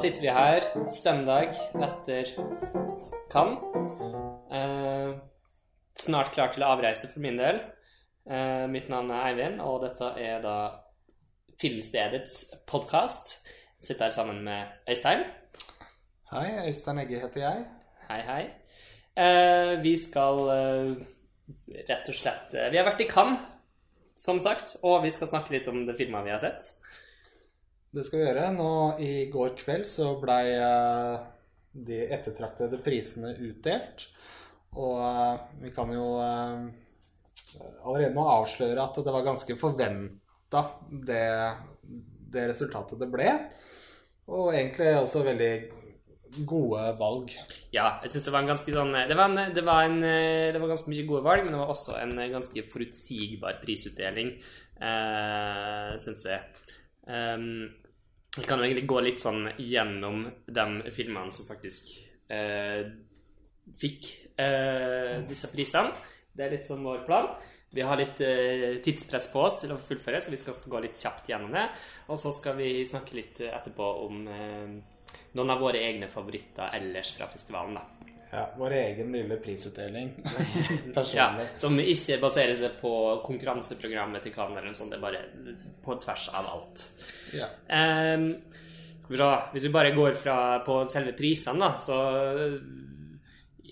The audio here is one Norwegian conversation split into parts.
Sitter vi her søndag etter Cannes. Eh, snart klar til å avreise for min del. Eh, mitt navn er Eivind, og dette er da Filmstedets podkast. Sitter her sammen med Øystein. Hei, Øystein Egge heter jeg. Hei, hei. Eh, vi skal eh, rett og slett eh, Vi har vært i Cannes, som sagt, og vi skal snakke litt om det filma vi har sett. Det skal vi gjøre. Nå i går kveld så blei eh, de ettertraktede prisene utdelt. Og eh, vi kan jo eh, allerede nå avsløre at det var ganske forventa, det, det resultatet det ble. Og egentlig også veldig gode valg. Ja, jeg syns det var en ganske sånn det var, en, det, var en, det var ganske mye gode valg, men det var også en ganske forutsigbar prisutdeling, eh, syns vi. Um, vi kan jo egentlig gå litt sånn gjennom de filmene som faktisk eh, fikk eh, disse prisene. Det er litt sånn vår plan. Vi har litt eh, tidspress på oss til å fullføre, så vi skal gå litt kjapt gjennom det. Og så skal vi snakke litt etterpå om eh, noen av våre egne favoritter ellers fra festivalen. da. Ja, Vår egen lille prisutdeling. ja, som ikke baserer seg på konkurranseprogrammet til Cannes eller noe sånt. Det er bare på tvers av alt. Ja. Um, Hvis vi bare går fra på selve prisene, da, så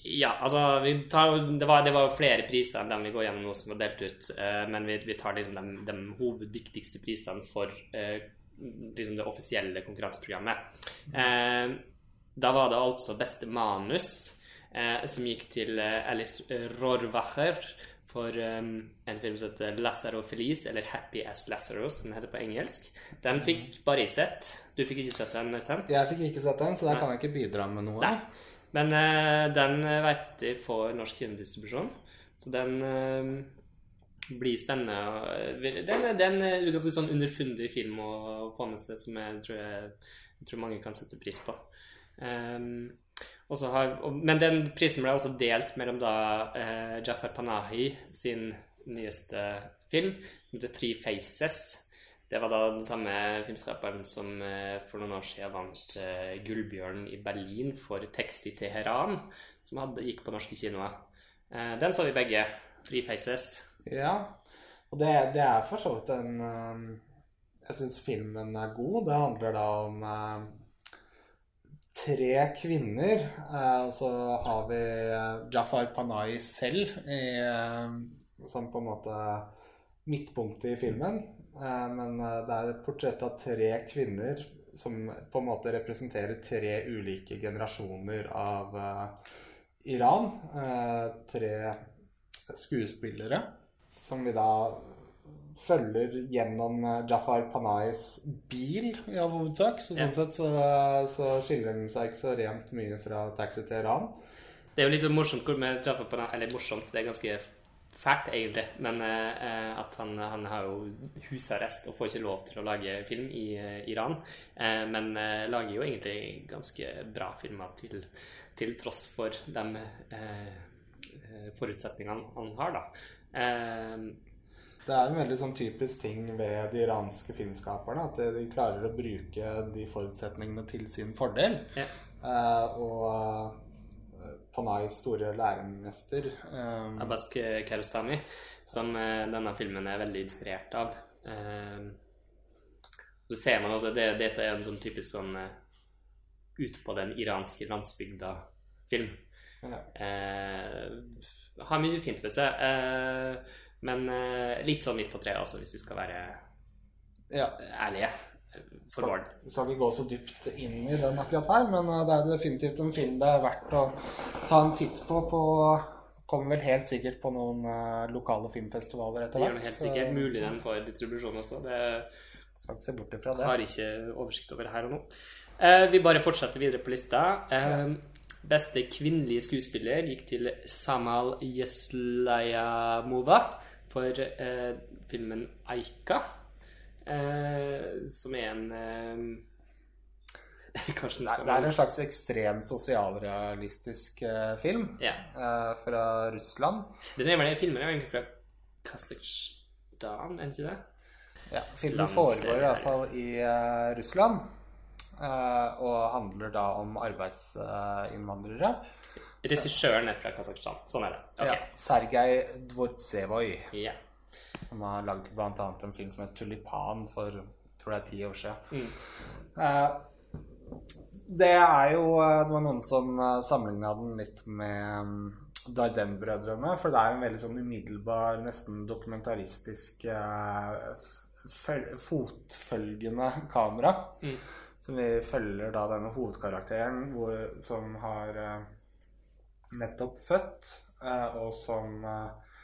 Ja, altså tar, det, var, det var flere priser enn dem vi går gjennom nå som var delt ut, uh, men vi, vi, tar liksom de, de hovedviktigste prisene for uh, liksom det offisielle konkurranseprogrammet. Uh, da var det altså beste manus, som gikk til Alice Rohrwacher for um, en film som heter Lazaro Felice, eller Happy as Lazaro, som den heter på engelsk. Den fikk bare jeg sett. Du fikk ikke sett den, Øystein? Jeg fikk ikke sett den, så der kan jeg ikke bidra med noe. Nei. Men uh, den vet jeg får norsk kinodistribusjon, så den uh, blir spennende. Den, den er en ganske sånn underfundig film å få med seg, som jeg tror, jeg, jeg tror mange kan sette pris på. Um, har, men den prisen ble også delt mellom da eh, Jafar Panahi sin nyeste film, The Three Faces. Det var da den samme filmskaperen som eh, for noen år siden vant eh, Gullbjørn i Berlin for Taxi Teheran, som hadde, gikk på norske kinoer. Eh, den så vi begge. Three Faces. Ja, og det, det er for så vidt en um, Jeg syns filmen er god. Det handler da om um, tre kvinner. Eh, og så har vi Jafar Panahi selv i, som på en måte midtpunktet i filmen. Eh, men det er et portrett av tre kvinner som på en måte representerer tre ulike generasjoner av Iran. Tre skuespillere som vi da følger gjennom Jafar Panais bil i all hovedsak. Så sånn sett så, så, skiller den seg ikke så rent mye fra Taxi til Iran. Det er jo litt så morsomt hvor med Jafar Panais Eller morsomt, det er ganske fælt, egentlig. Men eh, at han, han, har jo husarrest og får ikke lov til å lage film i eh, Iran. Eh, men lager jo egentlig ganske bra filmer til, til tross for de forutsetningene han har, da. Det er en veldig sånn typisk ting ved de iranske filmskaperne at de klarer å bruke de forutsetningene til sin fordel. Ja. og Panais store læremester. Um, Abbas Kiarostami, som uh, denne filmen er veldig inspirert av. Uh, så ser man at det, dette er en sånn typisk sånn uh, ut på den iranske landsbygda-film. Ja. Har mye fint ved seg, men litt sånn midt på treet, altså, hvis vi skal være ja. ærlige. Skal, skal ikke gå så dypt inn i den akkurat her, men det er definitivt en film det er verdt å ta en titt på. på Kommer vel helt sikkert på noen uh, lokale filmfestivaler etter hvert. Helt sikkert mulig den får distribusjon også. Det skal ikke se bort ifra det. har ikke oversikt over her og nå. Uh, vi bare fortsetter videre på lista. Uh, ja. Beste kvinnelige skuespiller gikk til Samal Yeslayamova for filmen 'Aika'. Eh, som er en eh, Kanskje Nei, Det er en slags ekstrem sosialrealistisk eh, film ja. eh, fra Russland. Den er, filmen er egentlig fra Kasakhstan, er det? Ja, filmen foregår i hvert fall i uh, Russland. eh, og handler da om arbeidsinnvandrere. Regissøren er fra Kasakhstan. Sånn er det. Ja, Ok. Sergej Dvortsevoj. Ja. Han har laget bl.a. en film som het 'Tulipan' for tror det er ti år siden. Mm. Uh, det er jo eh, Det var noen som uh, sammenligna den litt med um, Dardenne-brødrene. For det er en veldig sånn umiddelbar, nesten dokumentaristisk eh, fotfølgende kamera. Mm. Som vi følger da denne hovedkarakteren hvor, som har eh, nettopp født, eh, og som eh,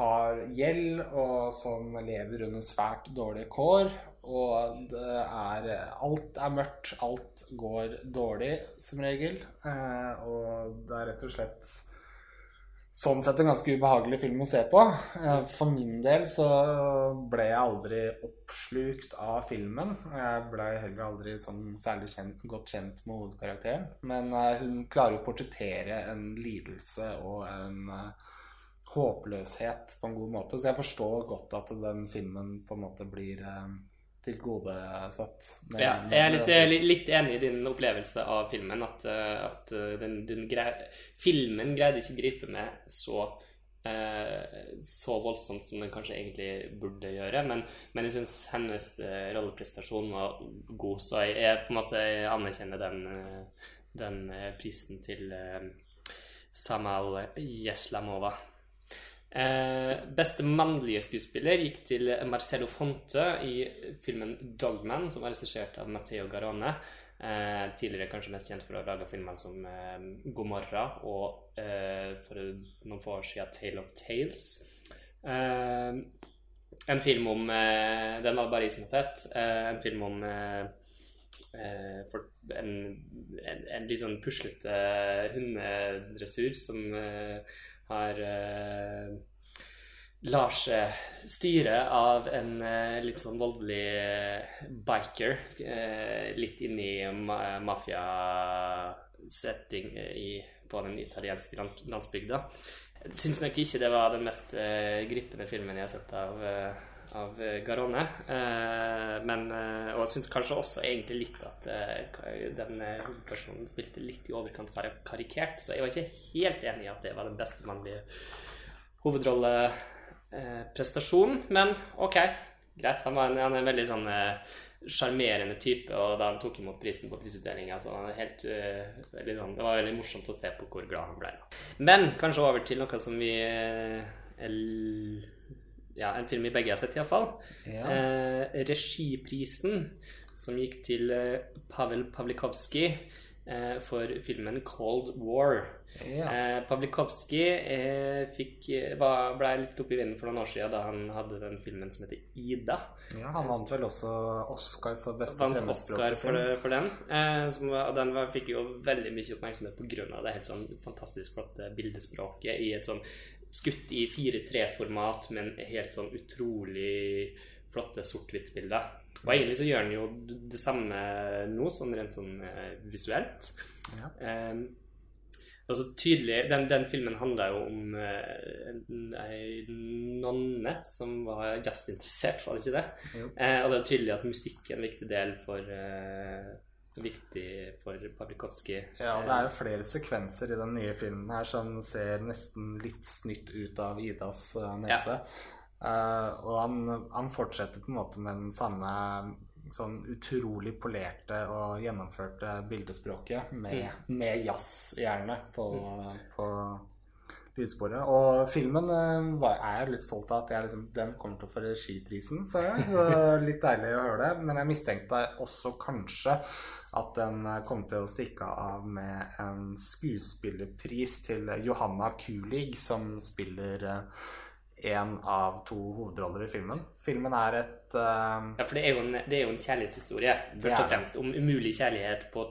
har gjeld, og som lever under svært dårlige kår. Og det er Alt er mørkt. Alt går dårlig, som regel. Eh, og det er rett og slett sånn sett en ganske ubehagelig film å se på. Eh, For min del så ble jeg aldri oppslukt av filmen. Jeg ble heller aldri sånn særlig kjent, godt kjent med hovedkarakteren. Men eh, hun klarer å portrettere en lidelse og en eh, håpløshet på en god måte. Så jeg forstår godt at den filmen på en måte blir eh, tilgodesatt. med- Ja, jeg er litt, jeg er litt enig i din opplevelse av filmen. At, eh, at eh, den, den grei, filmen greide ikke å gripe med så eh, så voldsomt som den kanskje egentlig burde gjøre. Men, men jeg syns hennes eh, rolleprestasjon var god, så jeg, jeg på en måte anerkjenner den, eh, den eh, prisen til eh, Samal Jeslamova. Eh, beste mannlige skuespiller gikk til Marcello Fonte i filmen 'Dogman', som var regissert av Matteo Garone. Eh, tidligere kanskje mest kjent for å ha laga filmer som eh, 'Gomorra' og eh, for noen få år siden 'Tale of Tales'. Eh, en film om eh, Den var bare i sin sett. En film om for en, en, en litt sånn puslete hundedressur som eh, har eh, lar seg styre av en eh, litt sånn voldelig eh, biker. litt inni ma mafiasetting på den italienske landsbygda. Syns nok ikke det var den mest gripende filmen jeg har sett av, av Garonne. Garone. Eh, men, eh, og jeg syns kanskje også egentlig litt at eh, den eh, hovedpersonen spilte litt i overkant kar- karikert. Så jeg var ikke helt enig i at det var den beste mannlige hovedrolleprestasjonen. Men ok, greit. Han, var en, han er en veldig sånn eh, sjarmerende type, og da han tok imot prisen på prisutdelinga, så han er helt eh, veldig sånn, Det var veldig morsomt å se på hvor glad han ble. Men kanskje over til noe som vi eh, el- Ja, en film vi begge har sett, iallfall. Ja. Eh, regiprisen som gikk til eh, Pavel Pavlikovskij eh, for filmen 'Cold War'. ja. Eh, Pavlikovskij eh, fikk, eh, var, ble litt oppe i vinden for noen år siden da han hadde den filmen som heter 'Ida'. ja. Han vant vel også Oscar for beste Vant Oscar for, for den. Eh, som, var- og den var, fikk jo veldig mye oppmerksomhet pga. det helt sånn fantastisk flotte bildespråket i et sånn skutt i 4-3-format, men helt sånn utrolig flotte sort-hvitt-bilder. Og egentlig så gjør den jo det samme nå, sånn rent sånn eh, visuelt. Ja. Um, altså tydelig, den, den filmen handla jo om eh, en- ei nonne som var jazzinteressert, var det ikke det? Jo. Eh, og det er tydelig at musikk er en viktig del for eh, Viktig for Pavlikovskij. Ja, det er jo flere sekvenser i den nye filmen her som ser nesten litt snytt ut av Idas nese. nese. Uh, og han, han fortsetter på en måte med den samme sånn utrolig polerte og gjennomførte bildespråket med, med jazzhjerne på, mm. på lydsporet. Og filmen eh, var, er jeg litt stolt av at jeg liksom, den kommer til å få regiprisen, sa jeg. Så litt deilig å høre det. Men jeg mistenkte også kanskje at den eh, kom til å stikke av med en skuespillerpris til Johanna Kulig, som spiller én en av to hovedroller i filmen. Filmen er et uh... Ja, for det er jo en, det er jo en kjærlighetshistorie, først og fremst. Om umulig kjærlighet på,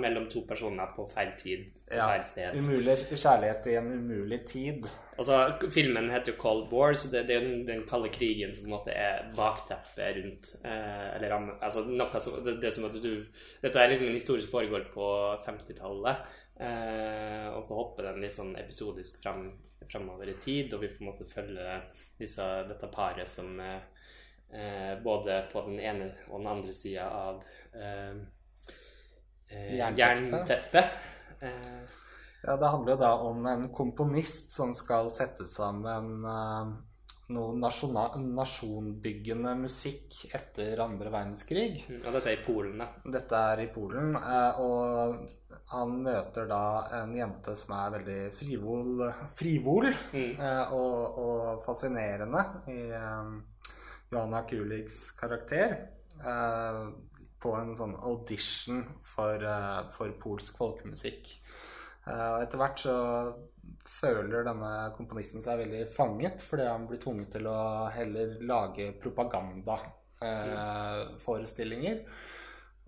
mellom to personer på feil tid, på ja, feil sted. umulig kjærlighet i en umulig tid. Og så, Filmen heter jo Cold War, så det, det er den, den kalde krigen som på en måte er bakteppet rundt eh, Eller ramme- altså noe som, det, det som at du Dette er liksom en historie som foregår på 50-tallet, eh, og så hopper den litt sånn episodisk frem, fremover i tid, og vi på en måte følger disse, dette paret som eh, eh, både på den ene og den andre sida av eh, eh, jernteppet. Eh, Ja, det handler jo da om en komponist som skal sette sammen eh, noe nasjonbyggende musikk etter andre verdenskrig. og dette er i Polen, da. Dette er i Polen, eh, og han møter da en jente som er veldig frivol, frivol Mm. eh, og, og fascinerende i Johanna Kuliks karakter. Eh, på en sånn audition for, eh, for polsk folkemusikk. Eh, etter hvert så føler denne komponisten seg veldig fanget, fordi han blir tvunget til å heller lage propagandaforestillinger.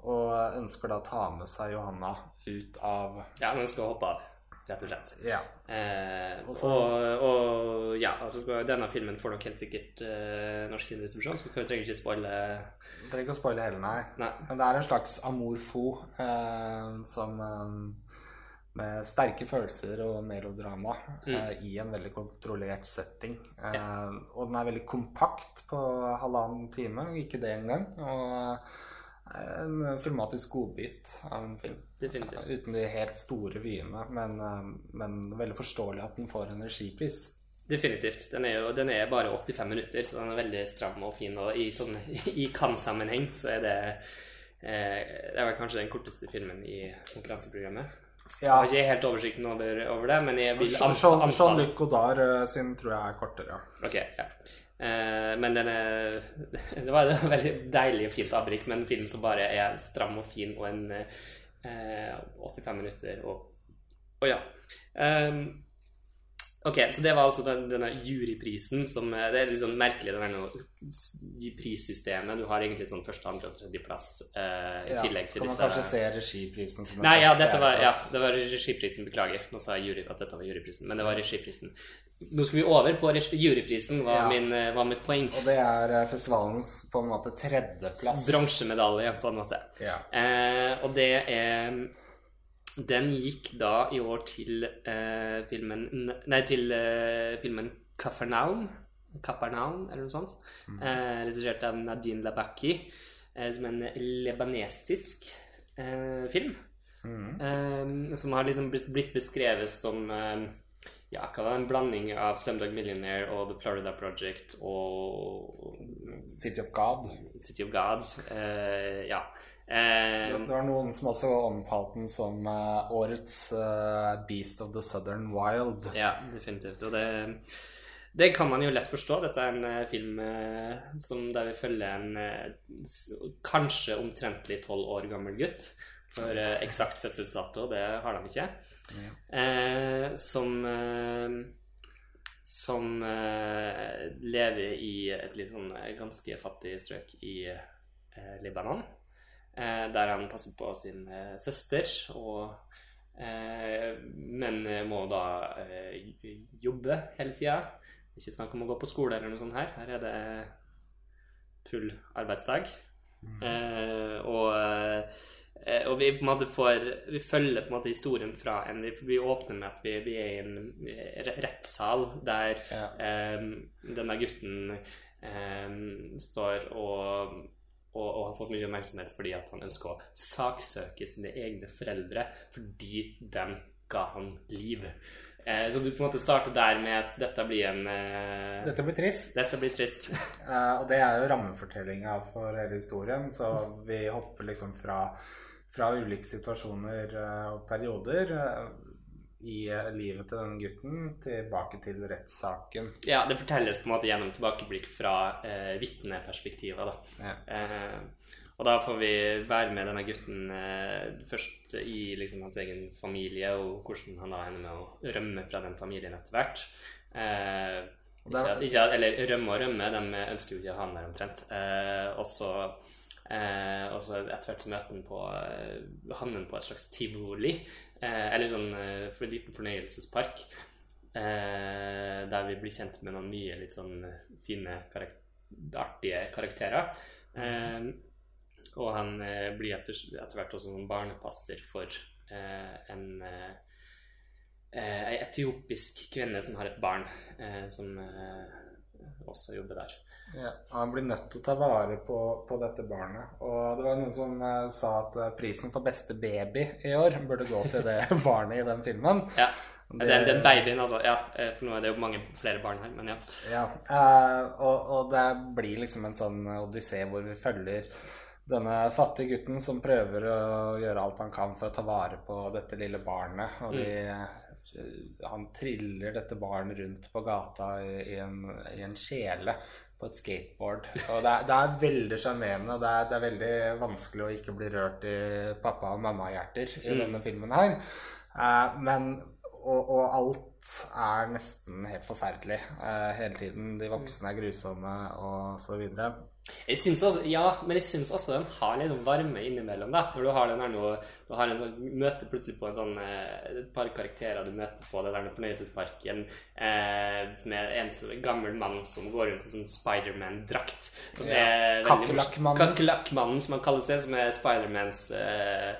og ønsker da å ta med seg Johanna ut av Ja, ønsker å hoppe av, rett og slett. Ja. Eh, Og og, ja, altså denne filmen får nok helt sikkert eh, norsk kinodistribusjon, så vi trenger ikke spoile trenger ikke å spoile hele, nei. Nei. Men det er en slags amour fou eh, som eh, Med sterke følelser og melodrama Mm. eh, i en veldig kontrollert setting. Eh, Og den er veldig kompakt på halvannen time, ikke det engang. Og en filmatisk godbit av en film. Definitivt. Uten de helt store vyene, men, eh, men veldig forståelig at den får en regipris. Definitivt. Den er jo den er bare 85 minutter, så den er veldig stram og fin. Og i, sånn, i Cannes-sammenheng så er det eh, Det er vel kanskje den korteste filmen i konkurranseprogrammet. Jeg Ja, har ikke helt oversikten over, over det, men jeg vil anta, Jean- anta Jean-Luc Godard eh, sin tror jeg er kortere. Ok, ja. Eh, men den er Det var et veldig deilig og fint avbrekk med en film som bare er stram og fin, og en eh, 85 minutter og Og ja. Ehm, ok, så det var altså den, denne juryprisen som eh, Det er litt sånn merkelig, det prissystemet. Du har egentlig sånn første, andre og tredjeplass eh, i Ja, tillegg til disse skal man kanskje se regiprisen som Nei, ja, var, ja, det var regiprisen. Beklager. Nå sa jeg jury, at dette var juryprisen, men det var regiprisen. Nå skal vi over på juryprisen, var, Ja. min, eh, var mitt poeng. Og det er eh, festivalens på en måte tredjeplass. Bronsemedalje, på en måte. Ja. Eh, og det er Den gikk da i år til eh, filmen Nei, til eh, filmen Kapernaum. Kapernaum, eller noe sånt. Eh, Regissert av Nadine Labaki, eh, som en lebanesisk eh, film. Mm. Eh, som har liksom blitt beskrevet som ja, hva var en blanding av Slumdog Millionaire og The Florida Project og City of God. City of God. Eh, ja. Eh, Det var noen som også omtalte den som eh, årets eh, Beast of the Southern Wild. ja, definitivt. Og det, det kan man jo lett forstå. Dette er en eh, film som der vi følger en kanskje omtrentlig tolv år gammel gutt. For eh, eksakt fødselsdato, det har de ikke. Eh, som eh, som eh, lever i et litt sånn ganske fattig strøk i Libanon. Eh, der han passer på sin eh, søster, og, eh, men må da jobbe hele tida. Ikke snakk om å gå på skole eller noe sånt her. Her er det full arbeidsdag. Eh, og og vi får Vi følger på en måte historien fra en Vi, vi åpner med at vi, vi er i en rettssal der Ja. um, denne gutten um, står og, og, og har fått mye oppmerksomhet fordi at han ønsker å saksøke sine egne foreldre fordi de ga han liv. Eh, så du på en måte starter der med at dette blir en eh, Dette blir trist. dette blir trist. Eh, og det er jo rammefortellinga for hele historien, så vi hopper liksom fra, fra ulike situasjoner eh, og perioder eh, i eh, livet til denne gutten tilbake til rettssaken. Ja, det fortelles på en måte gjennom tilbakeblikk fra eh, vitneperspektivet, da. Ja. Eh, og da får vi være med denne gutten eh, først i liksom, hans egen familie, og hvordan han da ender med å rømme fra den familien etter hvert. Eh, ikke, ikke, eller rømme og rømme, de ønsker jo ikke å ha han der omtrent. Eh, og så eh, og så etter hvert så møter han på eh, havner på et slags tivoli, eller sånn eh, for en liten fornøyelsespark. Eh, der vi blir kjent med noen nye, litt sånn fine, karakter, artige karakterer. Eh, og han eh, blir etter, etter hvert også en barnepasser for eh, en eh, eh, ei etiopisk kvinne som har et barn, eh, som eh, også jobber der. Ja, Han blir nødt til å ta vare på, på dette barnet. Og det var noen som uh, sa at eh, prisen for beste baby i år burde gå til det barnet i den filmen. Ja. Det- Den, den babyen, altså. Ja, eh, for nå er det jo mange flere barn her, men ja. Ja, uh, og, og det blir liksom en sånn odyssé hvor vi følger denne fattige gutten som prøver å gjøre alt han kan for å ta vare på dette lille barnet. Og de mm han triller dette barnet rundt på gata i, i, en, i en kjele på et skateboard. Og det er, det er veldig sjarmerende, og det er, det er veldig vanskelig å ikke bli rørt i pappa- og mammahjerter i Mm. denne filmen her. Eh, men og, og alt er nesten helt forferdelig eh, hele tiden. De voksne er grusomme og så videre. Jeg synes også, ja, men jeg syns også den har litt sånn varme innimellom. da Når du har den her nå Du har en sånn møter plutselig på en sånn eh, et par karakterer du møter på det der fornøyelsesparken, eh, som er en som, gammel mann som går rundt i sånn Spiderman-drakt. Som Ja. er. Kakerlakkmannen. Som han kalles det, som er Spidermans eh,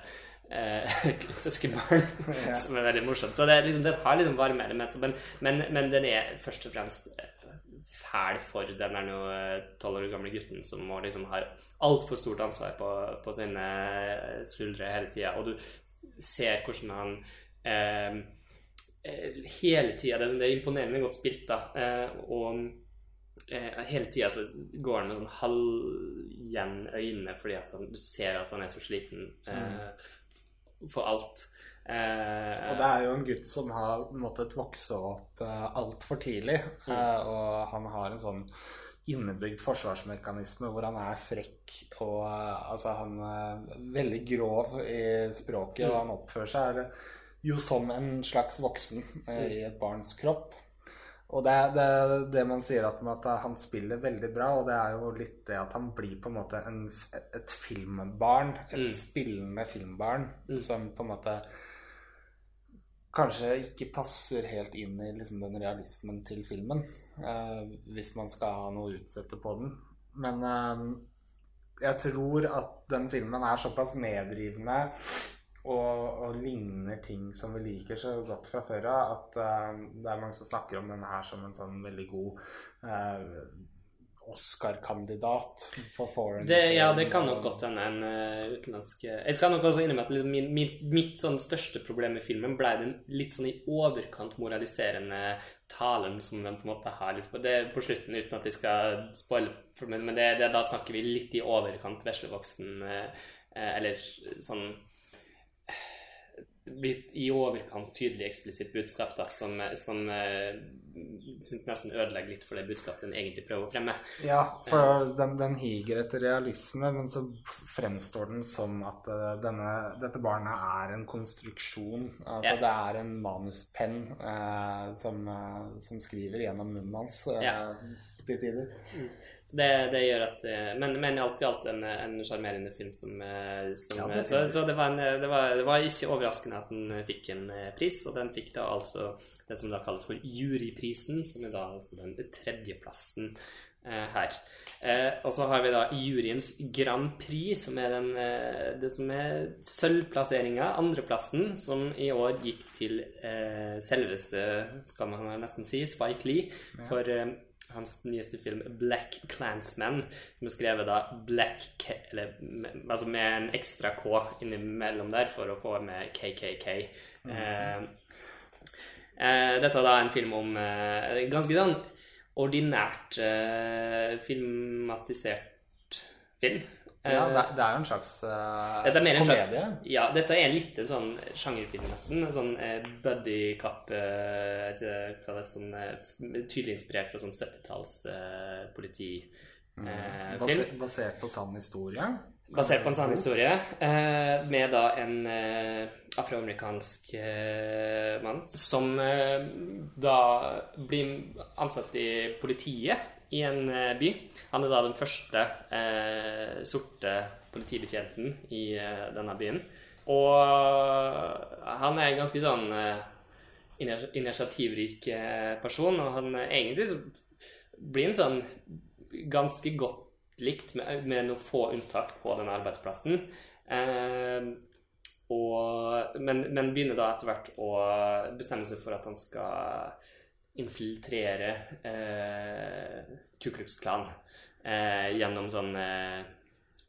eh, søskenbarn. Ja. Som er veldig morsomt. Så det, liksom, den har liksom varme elementer, men, men, men den er først og fremst eh, fæl for den der nå tolv år gamle gutten som må liksom har altfor stort ansvar på, på sine skuldre hele tida. Og du ser hvordan han eh, eh, hele tida det, sånn- det er imponerende godt spilt, da. Eh, og eh, hele tida så går han med sånn halvgjen øyne fordi at han, du ser at han er så sliten eh, for alt. Eh, Og det er jo en gutt som har måttet vokse opp eh, altfor tidlig. eh, og han har en sånn innebygd forsvarsmekanisme hvor han er frekk og eh, altså han er veldig grov i språket, og han oppfører seg jo som en slags voksen eh, i et barns kropp. Og det det, det man sier at, at han spiller veldig bra, og det er jo litt det at han blir på en måte en, et filmbarn. Et Mm. spillende filmbarn Mm. som på en måte kanskje ikke passer helt inn i liksom, den realismen til filmen. eh, hvis man skal ha noe å utsette på den. Men eh, jeg tror at den filmen er såpass nedrivende og, og ligner ting som vi liker så godt fra før av, at eh, det er mange som snakker om den her som en sånn veldig god eh, Oscar-kandidat for foreign Det, ja, det kan nok godt hende en uh, utenlandsk Jeg skal nok også innrømme at liksom min, min, mitt sånn største problem med filmen ble den litt sånn i overkant moraliserende talen som den på en måte har litt på, det på slutten, uten at jeg skal spoile men det, det, da snakker vi litt i overkant veslevoksen uh, eh, Eller sånn blitt i overkant tydelig eksplisitt budskap da, som, som uh, syns nesten ødelegger litt for det budskapet den egentlig prøver å fremme. Ja, for den, den higer etter realisme, men så fremstår den som at eh, denne, dette barnet er en konstruksjon. Altså Ja. det er en manuspenn eh, som, eh, som skriver gjennom munnen hans eh, Ja. Til tider. Så det, det gjør at eh, Men, men alt i alt en, en sjarmerende film som, eh, som Ja, det så, så det, var en, det, var, det var ikke overraskende at den eh, fikk en eh, pris, og den fikk da altså det som da kalles for juryprisen, som er da altså den tredjeplassen eh, her. Eh, og så har vi da juryens Grand Prix, som er den, eh, det som er sølvplasseringa, andreplassen, som i år gikk til eh, selveste, skal man nesten si, Spike Lee, for eh, hans nyeste film 'Black Clansman', som er skrevet da Black K eller, med- altså med en ekstra K innimellom der for å få med KKK. Eh, eh, dette er da en film om eh, ganske sånn ordinært eh, filmatisert film. Ja, Eh, det, det er jo en slags uh, Dette en komedie. slags- ja, dette er en sånn sjangerfilm, nesten. En sånn uh, buddy cop eh, jeg ser hva det er, sånn, eh, Tydelig inspirert fra sånn 70-talls eh, politi... Mm. eh, basert på sann historie. Basert på en sann historie, eh, med da en eh, afroamerikansk eh, mann som eh, da blir ansatt i politiet i en eh, by. Han er da den første eh, sorte politibetjenten i eh, denne byen. Og han er en ganske sånn eh, initiativrik eh, person, og han eh, egentlig så blir en sånn ganske godt likt, med, med noen få unntak på denne arbeidsplassen. Eh, og, men, men begynner da etter hvert å bestemme seg for at han skal infiltrere eh, Ku Klux Klan. eh, gjennom sånn eh,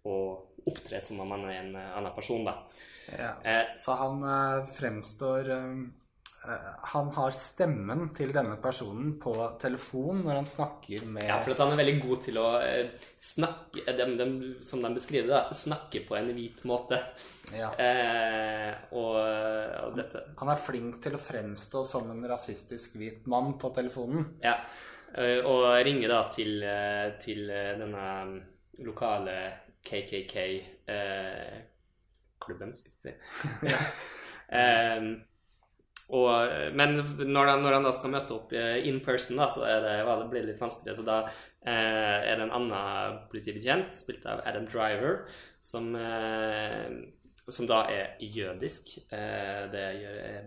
å opptre som om man er en eh, annen person, da. Ja. Eh, Så han eh, fremstår Han har stemmen til denne personen på telefon når han snakker med Ja, for at han er veldig god til å eh, snakke eh, dem, dem, Som de beskriver det, snakke på en hvit måte. Ja. Eh, og, og dette Han er flink til å fremstå som en rasistisk hvit mann på telefonen. Ja. eh, Og ringer da til, eh, til eh, denne lokale KKK-klubben, skal vi si. Eh, og, men når han, når han da skal møte opp eh, in person, da, så det, ja, det blir det litt vanskeligere. Så da eh, er det en annen politibetjent, spilt av Adam Driver, som, eh, som da er jødisk. Eh, det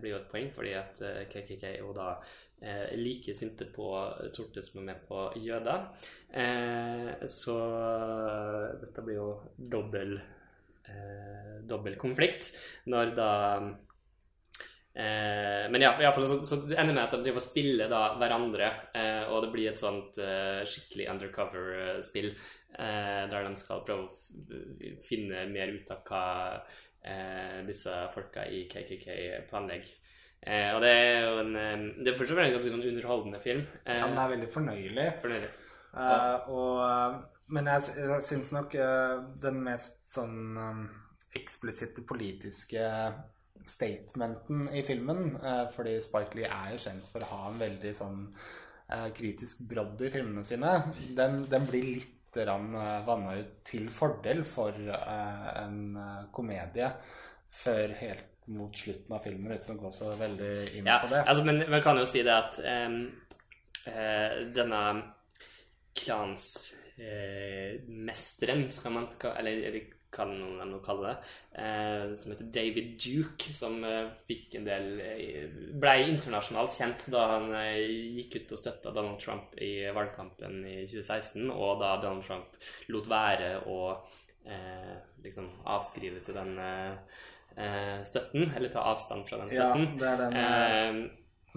blir jo et poeng, fordi at eh, KKK er jo da eh, like sinte på sorte som er med på jøder. Eh, så dette blir jo dobbel, eh, dobbel konflikt når da Eh, men ja, i fall så, så det ender med at de driver og spiller da hverandre, eh, og det blir et sånt eh, skikkelig undercover-spill eh, der de skal prøve å finne mer ut av hva eh, disse folka i KKK planlegger. Eh, og det er jo en eh, Det er fortsatt en ganske sånn underholdende film. Eh, Han er veldig fornøyelig. fornøyelig. Eh, og, eh, men jeg, jeg syns nok eh, den mest sånn eksplisitte politiske statementen i filmen eh, Fordi Spike Lee er jo kjent for å ha en veldig sånn eh, kritisk brodd i filmene sine. Den, den blir litt vanna ut til fordel for eh, en eh, komedie før helt mot slutten av filmen, uten å gå så veldig inn Ja, på det. altså, men man kan jo si det at um, eh, denne klansmesteren, skal man eller, eller kan noen kalle det, eh, som heter David Duke, som eh, fikk en del eh, ble internasjonalt kjent da han eh, gikk ut og støtta Donald Trump i valgkampen i 2016, og da Donald Trump lot være å eh, liksom avskrive seg den eh, støtten, eller ta avstand fra den støtten. Ja, det er den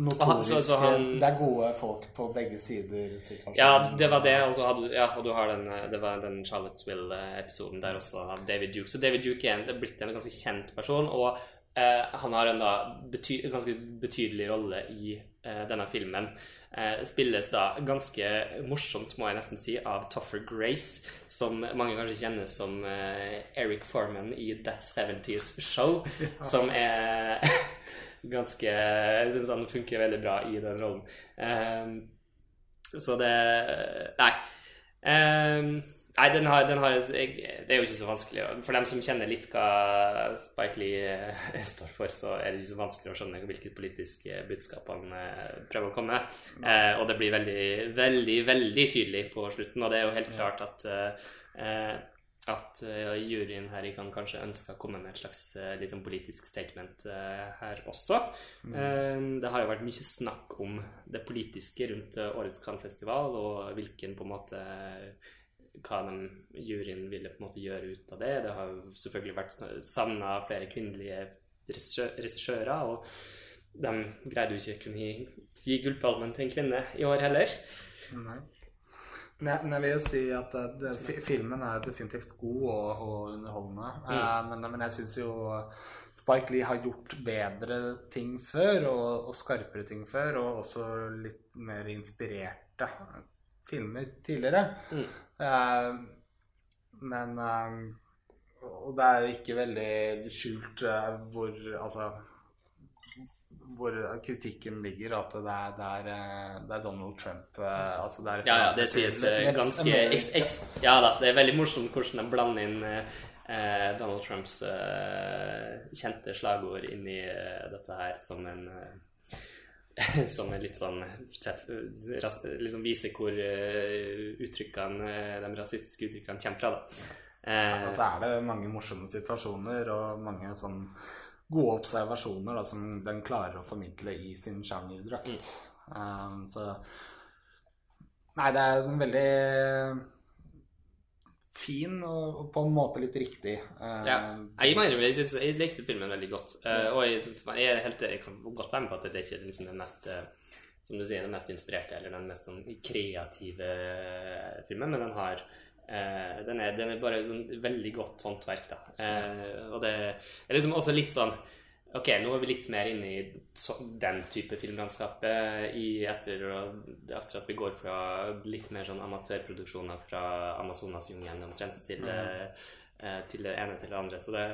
notoriske så- så han- Det er gode folk på begge sider. ja, det var det, og så hadde ja, og du har den, eh, det var den Charlottesville-episoden der også av David Duke. Så David Duke det er blitt en ganske kjent person, og eh, han har en da bety, ganske betydelig rolle i eh, denne filmen. Eh, spilles da ganske morsomt, må jeg nesten si, av Toffer Grace, som mange kanskje kjenner som eh, Eric Foreman i That 70's Show, som er ganske Jeg syns han funker veldig bra i den rollen. Um, så det Nei. Um, nei, den har, den har jeg, Det er jo ikke så vanskelig. For dem som kjenner litt hva Spike Lee står for, så er det ikke så vanskelig å skjønne hvilket politisk budskap han eh, prøver å komme med. Uh, og det blir veldig, veldig, veldig tydelig på slutten. Og det er jo helt klart at eh, at eh, juryen her kan kanskje ønske å komme med et slags eh, litt sånn politisk statement eh, her også. Eh, det har jo vært mye snakk om det politiske rundt årets Cannes-festival, og hvilken på en måte hva de, juryen ville på en måte gjøre ut av det. Det har jo selvfølgelig vært savna flere kvinnelige regissø- regissører, og de greide jo ikke å kunne gi, gi Gullpalmen til en kvinne i år heller. Nei. Jeg, men jeg vil jo si at eh, det, filmen er definitivt god og, og underholdende. Eh, men, men jeg syns jo Spike Lee har gjort bedre ting før, og, og skarpere ting før, og også litt mer inspirerte filmer tidligere. Mm. Eh, men eh, Og det er jo ikke veldig skjult eh, hvor Altså hvor kritikken ligger, at det er, det er, eh, det er Donald Trump eh, altså det er Ja, ja, det sies eh, ganske eks, eks, Ja da, det er veldig morsomt hvordan de blander inn eh, Donald Trumps eh, kjente slagord inn i eh, dette her som en eh, som en litt sånn sett, ras, liksom viser hvor uttrykkene, de rasistiske uttrykkene kommer fra. da. Eh, Og så er det mange morsomme situasjoner og mange sånn gode observasjoner da, som den klarer å formidle i sin sjangerdrakt. Um, så Nei, det er en veldig fin og, på en måte litt riktig. uh, Ja, jeg, må innrømme, jeg likte filmen veldig godt. Uh, og jeg, synes, jeg, er helt, jeg kan godt være med på at det ikke er liksom den mest eh, som du sier, den mest inspirerte eller den mest sånn kreative eh, filmen, men den har eh, den, er, den er bare sånn veldig godt håndverk, da. Eh, og det er liksom også litt sånn Ok, nå er vi litt mer inne i så, den type filmlandskapet i etter, etter, at vi går fra litt mer sånn amatørproduksjoner fra Amazonasjungelen omtrent til, eh, til det ene til det andre. Så det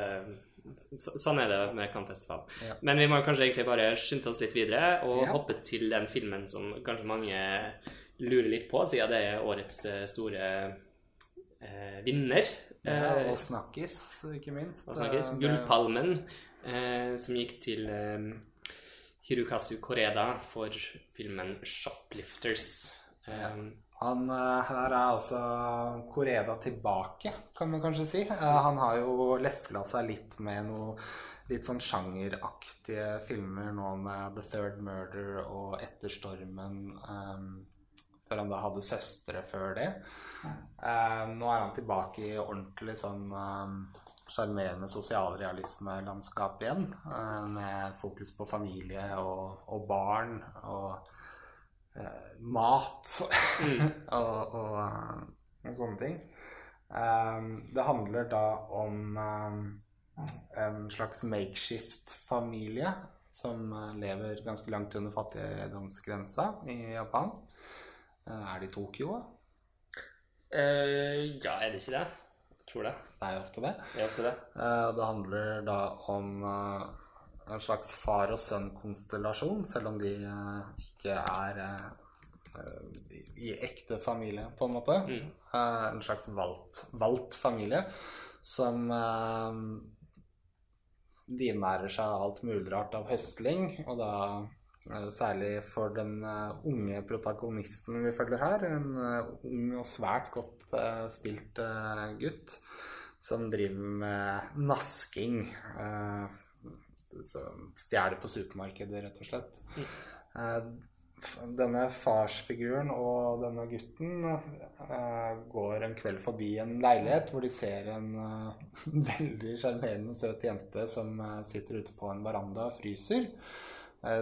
så, sånn er det med Cannes-festivalen. Ja. Men vi må kanskje egentlig bare skynde oss litt videre og ja. hoppe til den filmen som kanskje mange lurer litt på, siden det er årets store vinner. Ja, og eh, snakkis, ikke minst. Og snakkis. Gullpalmen, eh, som gikk til eh, Hirukazu Koreda for filmen 'Shoplifters'. Ja. Han, eh, her er altså Koreda tilbake, kan man kanskje si. Eh, han har jo lefla seg litt med noe litt sånn sjangeraktige filmer nå med 'The Third Murder' og 'Etter stormen'. Um, før han da hadde søstre før det. Eh, nå er han tilbake i ordentlig sånn sjarmerende eh, sosialrealisme-landskap igjen. Eh, med fokus på familie og, og barn. og eh, mat mm. og, og, og, sånne ting. Det handler da om en slags makeshift-familie som lever ganske langt under fattigdomsgrensa i Japan. Uh, er det i Tokyo? Uh, ja, er det ikke det? Jeg tror det. Det er jo ofte det. Det, ofte det. Uh, det handler da om en slags far og sønn-konstellasjon, selv om de uh, ikke er uh, i, i, ekte familie, på en måte. Mm. Uh, en slags valgt, valgt familie som livnærer seg alt mulig rart av høstling, og da Særlig for den unge protagonisten vi følger her. En ung og svært godt spilt gutt som driver med nasking. Stjeler på supermarkedet, rett og slett. Mm. Denne farsfiguren og denne gutten går en kveld forbi en leilighet hvor de ser en veldig sjarmerende, søt jente som sitter ute på en veranda og fryser.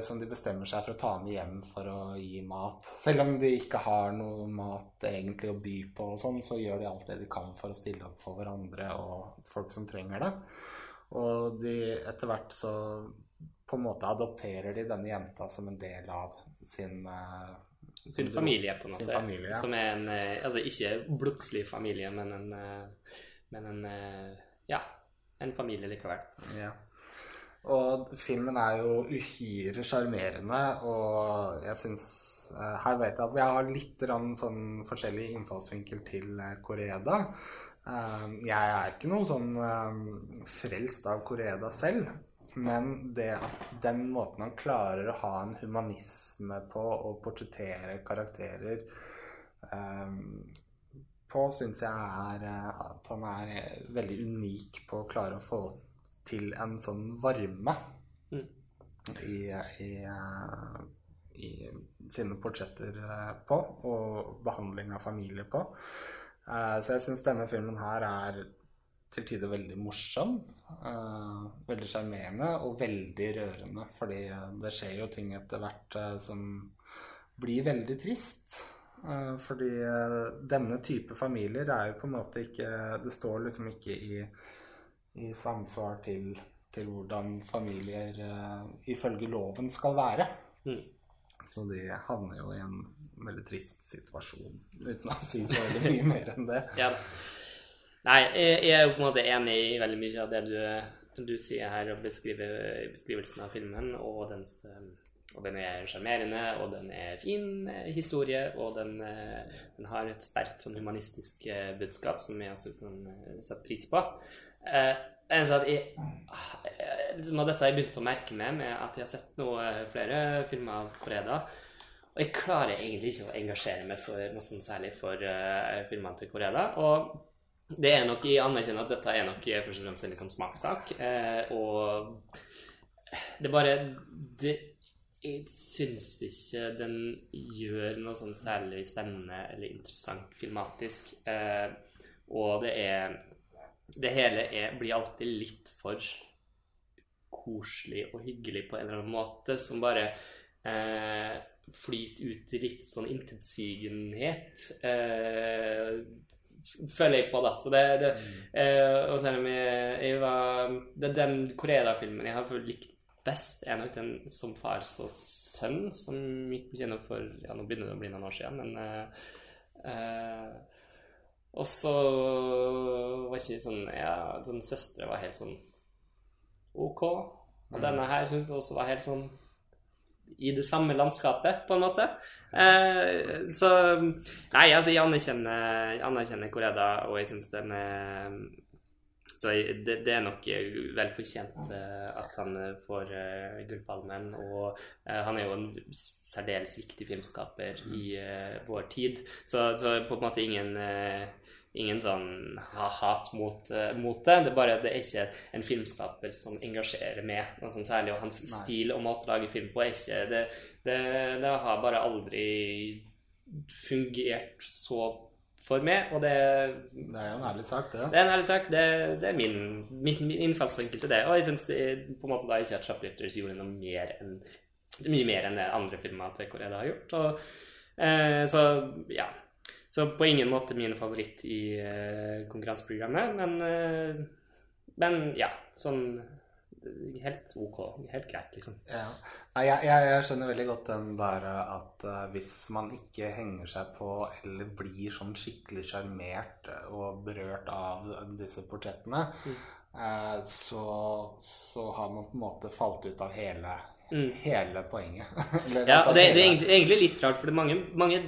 Som de bestemmer seg for å ta med hjem for å gi mat. Selv om de ikke har noe mat egentlig å by på, og sånn, så gjør de alt det de kan for å stille opp for hverandre og folk som trenger det. Og de, etter hvert så på en måte adopterer de denne jenta som en del av sin uh, sin familie, på en måte. Familie, ja. Som er en eh, Altså ikke blodslig familie, men en, eh, men en Ja, en familie likevel. Ja. Og filmen er jo uhyre sjarmerende, og jeg syns Her vet jeg at vi har litt sånn forskjellig innfallsvinkel til Koreda. Ehm, jeg er ikke noe sånn frelst av Koreda selv. Men det at den måten han klarer å ha en humanisme på og portrettere karakterer på, syns jeg er at han er veldig unik på å klare å få til en sånn varme mm. i, i, i, sine portretter på, og behandling av familie på. Uh, så jeg syns denne filmen her er til tider veldig morsom. Uh, veldig sjarmerende og veldig rørende. Fordi det skjer jo ting etter hvert som blir veldig trist. fordi denne type familier er jo på en måte ikke Det står liksom ikke i, i samsvar til, til hvordan familier ifølge loven skal være. Mm. Så de havner jo i en veldig trist situasjon, uten å si så veldig mye mer enn det. Ja. Nei, jeg er jo på en måte enig i veldig mye av det du, du sier her, og beskriver beskrivelsen av filmen. Og, dens, og den er sjarmerende, og den er fin historie, og den, den har et sterkt sånn humanistisk budskap som jeg også kan sette pris på. Eh, at jeg, liksom, dette har jeg begynt å merke meg med at jeg har sett noe, flere filmer av Koreda. Og jeg klarer egentlig ikke å engasjere meg for sånn særlig for uh, filmene til Koreda. Og det er nok, jeg anerkjenner at dette er nok først og fremst en liksom smakssak. Eh, og det bare det, Jeg syns ikke den gjør noe sånn særlig spennende eller interessant filmatisk. Eh, og det er det hele er, blir alltid litt for koselig og hyggelig på en eller annen måte, som bare eh, flyter ut i litt sånn intetsigenhet. Eh, føler jeg på, da. Så det, det eh, Og selv om jeg, jeg var det, Den Korea-filmen jeg har likt best, er nok den som far så sønn, som gikk på kino for ja, nå begynner det å bli noen år siden, men eh, eh, Og så var ikke sånn Ja, sånn søstre var helt sånn OK. Og denne her syntes jeg også var helt sånn i det samme landskapet, på en måte. Eh, så Nei, altså, jeg anerkjenner, anerkjenner Koreda, og jeg syns den er så det, det, er nok vel fortjent uh, at han får uh, Gullpalmen. Og uh, han er jo en særdeles viktig filmskaper i vår tid. Så, så, på en måte ingen ingen sånn hat mot, uh, mot, det. Det er bare det er ikke en filmskaper som engasjerer meg noe sånn særlig. Og hans Nei. stil og måte å lage film på er ikke det, det, det, har bare aldri fungert så for meg, og det Det er jo en ærlig sak, det. Det er en ærlig sak. Det, det er min, min, min, innfallsvinkel til det. Og jeg syns på en måte da ikke at Shoplifters gjorde noe mer enn mye mer enn det andre filmer til Korea har gjort. Og, eh, så ja, så på ingen måte min favoritt i uh, konkurranseprogrammet, men, uh, men ja, sånn helt ok. Helt greit, liksom. Ja. Jeg, jeg, jeg, skjønner veldig godt den der at uh, hvis man ikke henger seg på eller blir sånn skikkelig sjarmert og berørt av disse portrettene, mm. så, så, har man på en måte falt ut av hele Mm. Hele poenget. ja, og det, det, er egentlig, egentlig, litt rart, for det er mange, mange,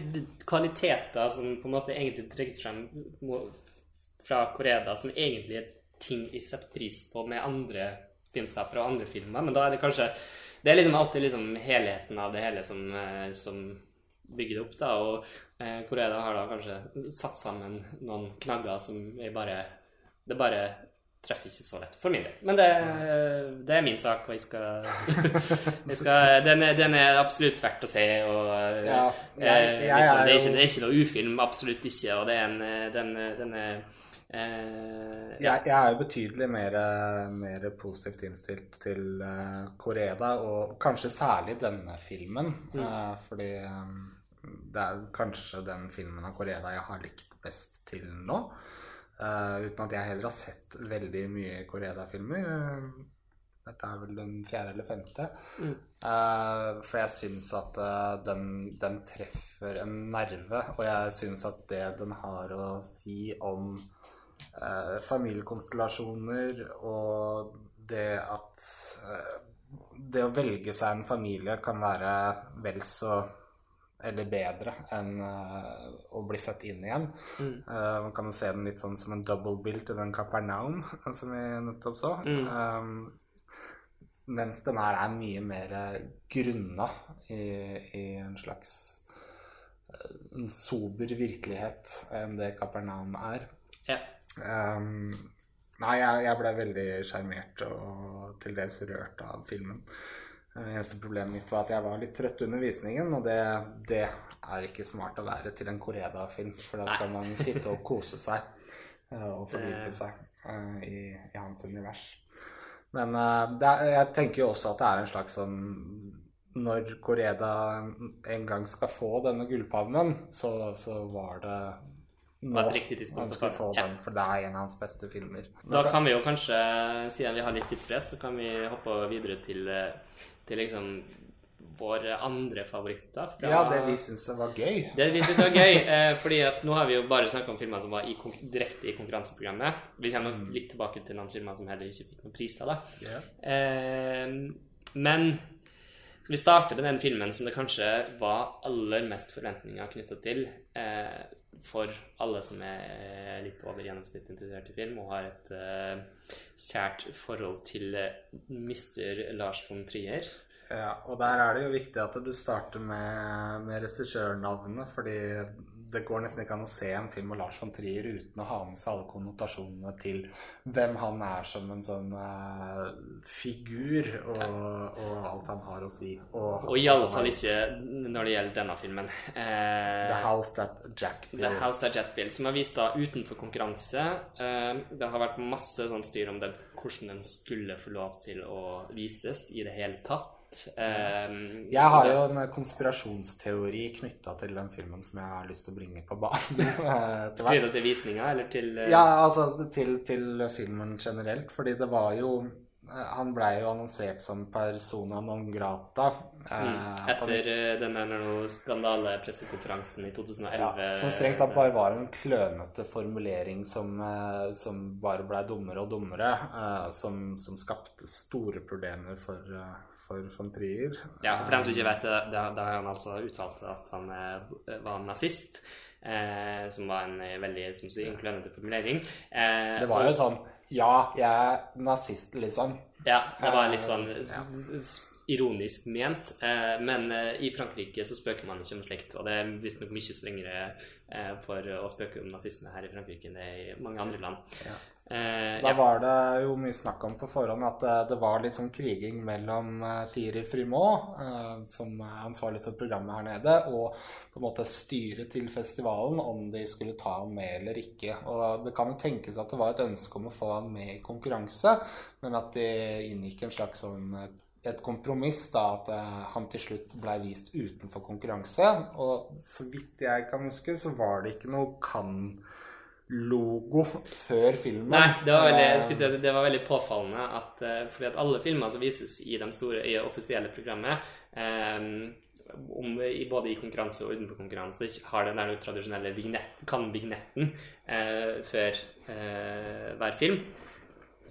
kvaliteter som på en måte egentlig trekkes frem fra Koreda, som egentlig er ting jeg setter pris på med andre filmskapere og andre filmer, men da er det kanskje Det er liksom alltid liksom helheten av det hele som, eh, som bygger det opp, da, og eh, Koreda har da kanskje satt sammen noen knagger som jeg bare Det bare treffer ikke så lett for min del. Men det, det er min sak, og jeg skal, jeg skal den, er, den, er, absolutt verdt å se. Og, ja, jeg, jeg, jeg, sånn, det, er ikke, det, er ikke, noe ufilm, absolutt ikke. Og det er en den, den er eh, ja. jeg, er jo betydelig mer, mer positivt innstilt til uh, Koreda, og kanskje særlig denne filmen. Mm. Uh, fordi um, det er kanskje den filmen av Koreda jeg har likt best til nå. Uh, uten at jeg heller har sett veldig mye Koreda-filmer. Uh, dette er vel den fjerde eller femte. Mm. Uh, for jeg syns at den, den, treffer en nerve, og jeg syns at det den har å si om familiekonstellasjoner og det at Det å velge seg en familie kan være vel så eller bedre enn uh, å bli født inn igjen. Mm. Uh, man kan jo se den litt sånn som en double bill til den Capernaum som vi nettopp så. Mm. Um, mens den her er mye mer grunna i, i en slags en sober virkelighet enn det Capernaum er. Ja. Um, nei, jeg, jeg ble veldig sjarmert og til dels rørt av filmen. Det eneste problemet mitt var at jeg var litt trøtt under visningen, og det, det er ikke smart å være til en Koreda-film, for da skal man sitte og kose seg eh, og fordype seg uh, i, i, hans univers. Men er, jeg tenker jo også at det er en slags sånn Når Koreda en gang skal få denne gullpalmen, så, så var det nå han skal få den, ja. for det er en av hans beste filmer. Da kan vi jo kanskje, siden vi har litt tidspress, så kan vi hoppe videre til til liksom våre andre favoritter. Fra, ja, det vi syns var gøy. Det vi syns var gøy, eh, fordi at nå har vi jo bare snakka om filmer som var i, direkte i konkurranseprogrammet. Vi kommer mm. litt tilbake til noen filmer som heller ikke fikk noen priser, da. Yeah. Eh, men vi starter med den filmen som det kanskje var aller mest forventninger knytta til eh, for alle som er litt over gjennomsnittet interessert i film og har et uh, kjært forhold til mister Mr. Lars von Trier. Ja, og der er det jo viktig at du starter med, med regissørnavnet, fordi det går nesten ikke an å se en film med Lars von Trier uten å ha med seg alle konnotasjonene til hvem han er som en sånn uh, figur, og, og, alt han har å si. Og, og i alle fall ikke når det gjelder denne filmen. Uh, The House That Jack Built. The House That Jack Built, Som er vist da utenfor konkurranse. Uh, det har vært masse sånn styr om det, hvordan den skulle få lov til å vises i det hele tatt. Plott. Eh, Jeg har jo en konspirasjonsteori knytta til den filmen som jeg har lyst til å bringe på banen. eh. Knytta til visninga, eller til uh... Ja, altså til, til filmen generelt, fordi det var jo eh, Han blei jo annonsert som persona non grata. mm, at han- Etter eh, den skandale-pressekonferansen i 2011. ja, som strengt tatt bare var en klønete formulering som, som bare blei dummere og dummere. som, som skapte store problemer for, for von Trier. Ja, for dem som ikke vet det, da har han altså uttalt at han eh, var nazist. Eh, som var en eh, veldig som sier, inkluderende formulering. Eh, Det var jo sånn Ja, jeg er nazist, liksom. Ja, det var litt Eh, sånn ja. ironisk ment. Eh, men eh, i Frankrike så spøker man ikke om slikt. Og det er visstnok mye strengere eh, for å spøke om nazisme her i Frankrike enn det er i mange andre land. Ja. Eh, Da ja. var det jo mye snakk om på forhånd at det, det var litt sånn kriging mellom eh, Thierry eh, som er ansvarlig for programmet her nede, og på en måte styret til festivalen, om de skulle ta han med eller ikke. Og det kan jo tenkes at det var et ønske om å få han med i konkurranse, men at de inngikk en slags sånn eh, et kompromiss, da, at eh, han til slutt ble vist utenfor konkurranse. Og så vidt jeg kan huske, så var det ikke noe kan-logo før filmen. Nei, det var veldig, jeg Eh, skulle si, det var veldig påfallende at eh, fordi at alle filmer som vises i de store, i offisielle programmet, um, om, i, både i konkurranse og utenfor konkurranse, har den der tradisjonelle vignett, kan-vignetten uh, før uh, hver film.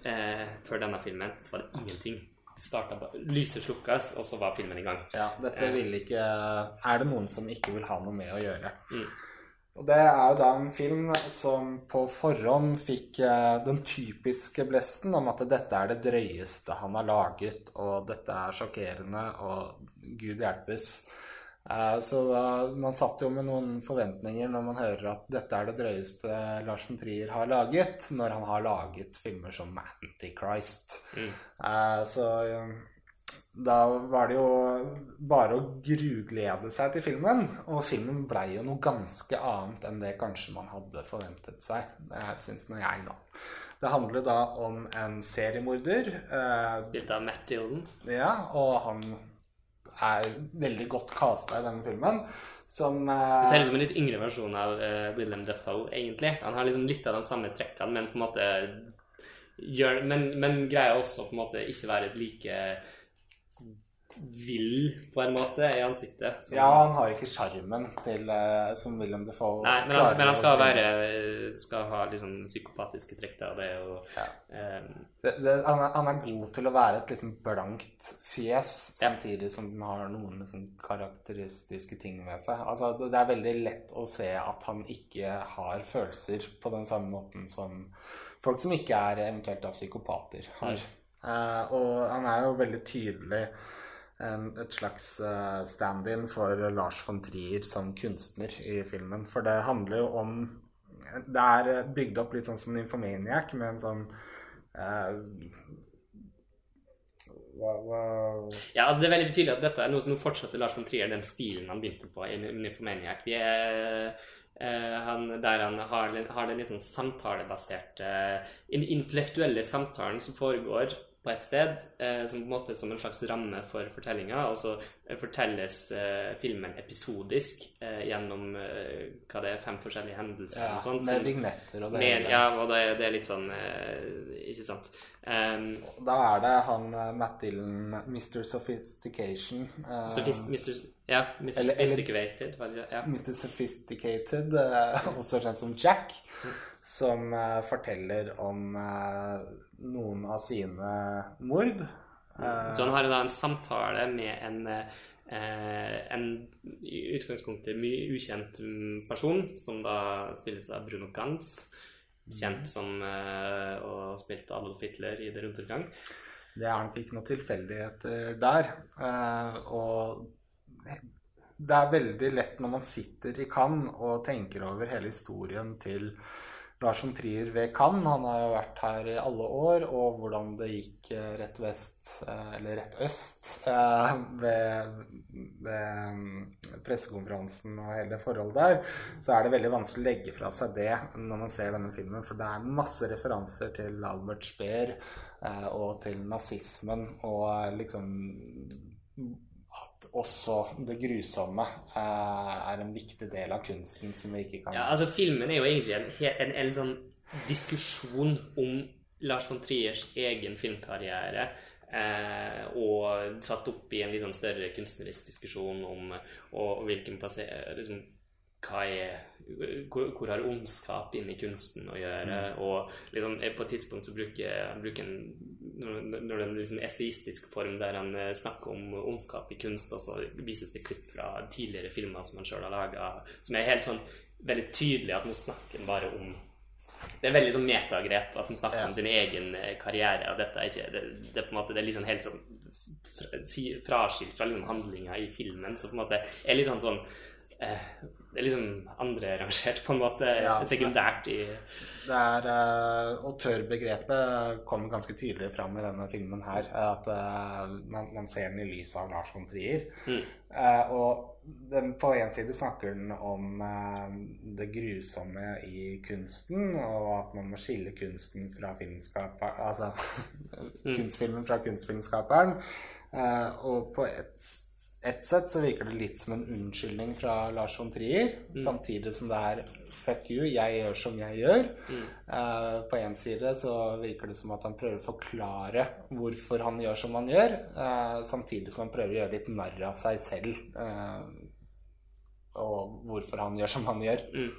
Uh, før denne filmen så var det ingenting. Lyset slukkes, og så var filmen i gang. Ja, dette vil ikke Er det noen som ikke vil ha noe med å gjøre? Mm. Og det er jo da en film som på forhånd fikk eh, den typiske blesten om at dette er det drøyeste han har laget, og dette er sjokkerende, og gud hjelpes. Eh, Så man satt jo med noen forventninger når man hører at dette er det drøyeste Lars von Trier har laget, når han har laget filmer som Antichrist. Mm. Eh, Så da var det jo bare å gruglede seg til filmen. Og filmen blei jo noe ganske annet enn det kanskje man hadde forventet seg. Det syns nå jeg, da. Det handler da om en seriemorder. eh, Spilt av Matt Dillon. ja, og han er veldig godt casta i denne filmen. Som eh, Det ser ut som en litt yngre versjon av eh, Willem Dafoe, egentlig. Han har liksom litt av de samme trekkene, men på en måte gjør, men, men greier også på en måte ikke være et like vill, på en måte, i ansiktet. som- Ja, han har ikke sjarmen til eh, som William Defoe Nei, men han, men han skal være Skal ha liksom psykopatiske trekk der, det er jo Ja. um... Det, det, han, er, han er god til å være et liksom blankt fjes, samtidig som den har noen liksom karakteristiske ting ved seg. Altså, det, det er veldig lett å se at han ikke har følelser på den samme måten som folk som ikke er eventuelt da psykopater, har. Uh, og han er jo veldig tydelig et slags eh, stand-in for Lars von Trier som kunstner i filmen. For det handler jo om Det er bygd opp litt sånn som Nymphomaniac, med en sånn eh, Wow, wow. Ja, altså det er veldig tydelig at dette er noe som nå fortsetter Lars von Trier, den stilen han begynte på i Nymphomaniac. Vi er eh, han, der han har, har den sånn samtalebaserte Den intellektuelle samtalen som foregår på et sted, eh, som på en måte som en slags ramme for fortellinga, og så eh, fortelles eh, filmen episodisk eh, gjennom eh, hva det er, fem forskjellige hendelser. ja, og sånt, Med som- vignetter og det mer, hele. ja, og det, er- det er litt sånn eh, Ikke sant? Um, Da er det han Matt Dillon, Mr. Sophistication. eh, Sophist, Mr. Ja, Mr. Eller- eller- Sophisticated. det? Ja. Mr. Sophisticated, også kjent som Jack, som eh, forteller om eh, noen av sine mord. Eh, Så han har da en samtale med en, eh, en i utgangspunktet mye ukjent person, som da spilles av Bruno Ganz. Kjent som eh, å ha spilt Adolf Hitler i Det rundt omgang. Det er nok ikke noe tilfeldigheter der. Eh, og det er veldig lett når man sitter i Cannes og tenker over hele historien til Lars von Trier ved Cannes. Han har jo vært her i alle år, og hvordan det gikk eh, rett vest, eh, eller rett øst, eh, ved, ved pressekonferansen og hele det forholdet der, så er det veldig vanskelig å legge fra seg det når man ser denne filmen. For det er masse referanser til Albert Speer og til nazismen og liksom også det grusomme eh, er en viktig del av kunsten som vi ikke kan Ja, altså Filmen er jo egentlig en, en, en sånn diskusjon om Lars von Triers egen filmkarriere. Eh, og satt opp i en litt sånn større kunstnerisk diskusjon om og, og hvilken liksom, er, hvor, hvor har ondskap inni kunsten å gjøre? Og liksom, eh, på et tidspunkt så bruker bruker en når det er en liksom essayistisk form der han eh, snakker om ondskap i kunst, og så vises det klipp fra tidligere filmer som han sjøl har laga, som er helt sånn veldig tydelig at nå snakker han bare om det er veldig sånn metagrep at han snakker Ja. om sin egen eh, karriere. og dette er ikke, det, det er på en måte det er liksom helt sånn fraskilt fra liksom handlinga i filmen. Så på en måte er litt sånn sånn eh, Det er liksom andrerangert, på en måte. Ja. sekundært i Det er uh, Autørbegrepet kommer ganske tydelig fram i denne filmen her. At eh, man, man ser den i lys av Lars von Trier. Mm. Eh, og den, på en side snakker den om eh, det grusomme i kunsten, og at man må skille kunsten fra filmskaperen altså kunstfilmen fra kunstfilmskaperen. Eh, og på et, et sett så virker det litt som en unnskyldning fra Lars von Trier, samtidig som det er fuck you, jeg gjør som jeg gjør. Eh, på en side så virker det som at han prøver å forklare hvorfor han gjør som han gjør, Uh, samtidig som han prøver å gjøre litt narr av seg selv. uh, og hvorfor han gjør som han gjør. Mm.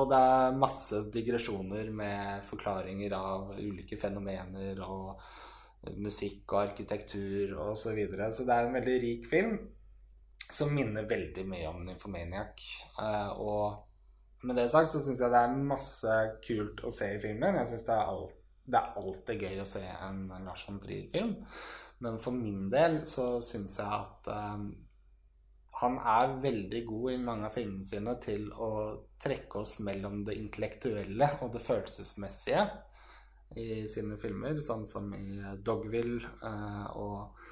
Og det er masse digresjoner med forklaringer av ulike fenomener og musikk og arkitektur og så videre. Så det er en veldig rik film som minner veldig mye om Nymphomaniac. Eh, og med det sagt så syns jeg det er masse kult å se i filmen. Jeg synes det det er alltid gøy å se en Lars von Trier-film. Men for min del så syns jeg at eh, han er veldig god i mange av filmene sine til å trekke oss mellom det intellektuelle og det følelsesmessige i sine filmer, sånn som i Dogville eh, og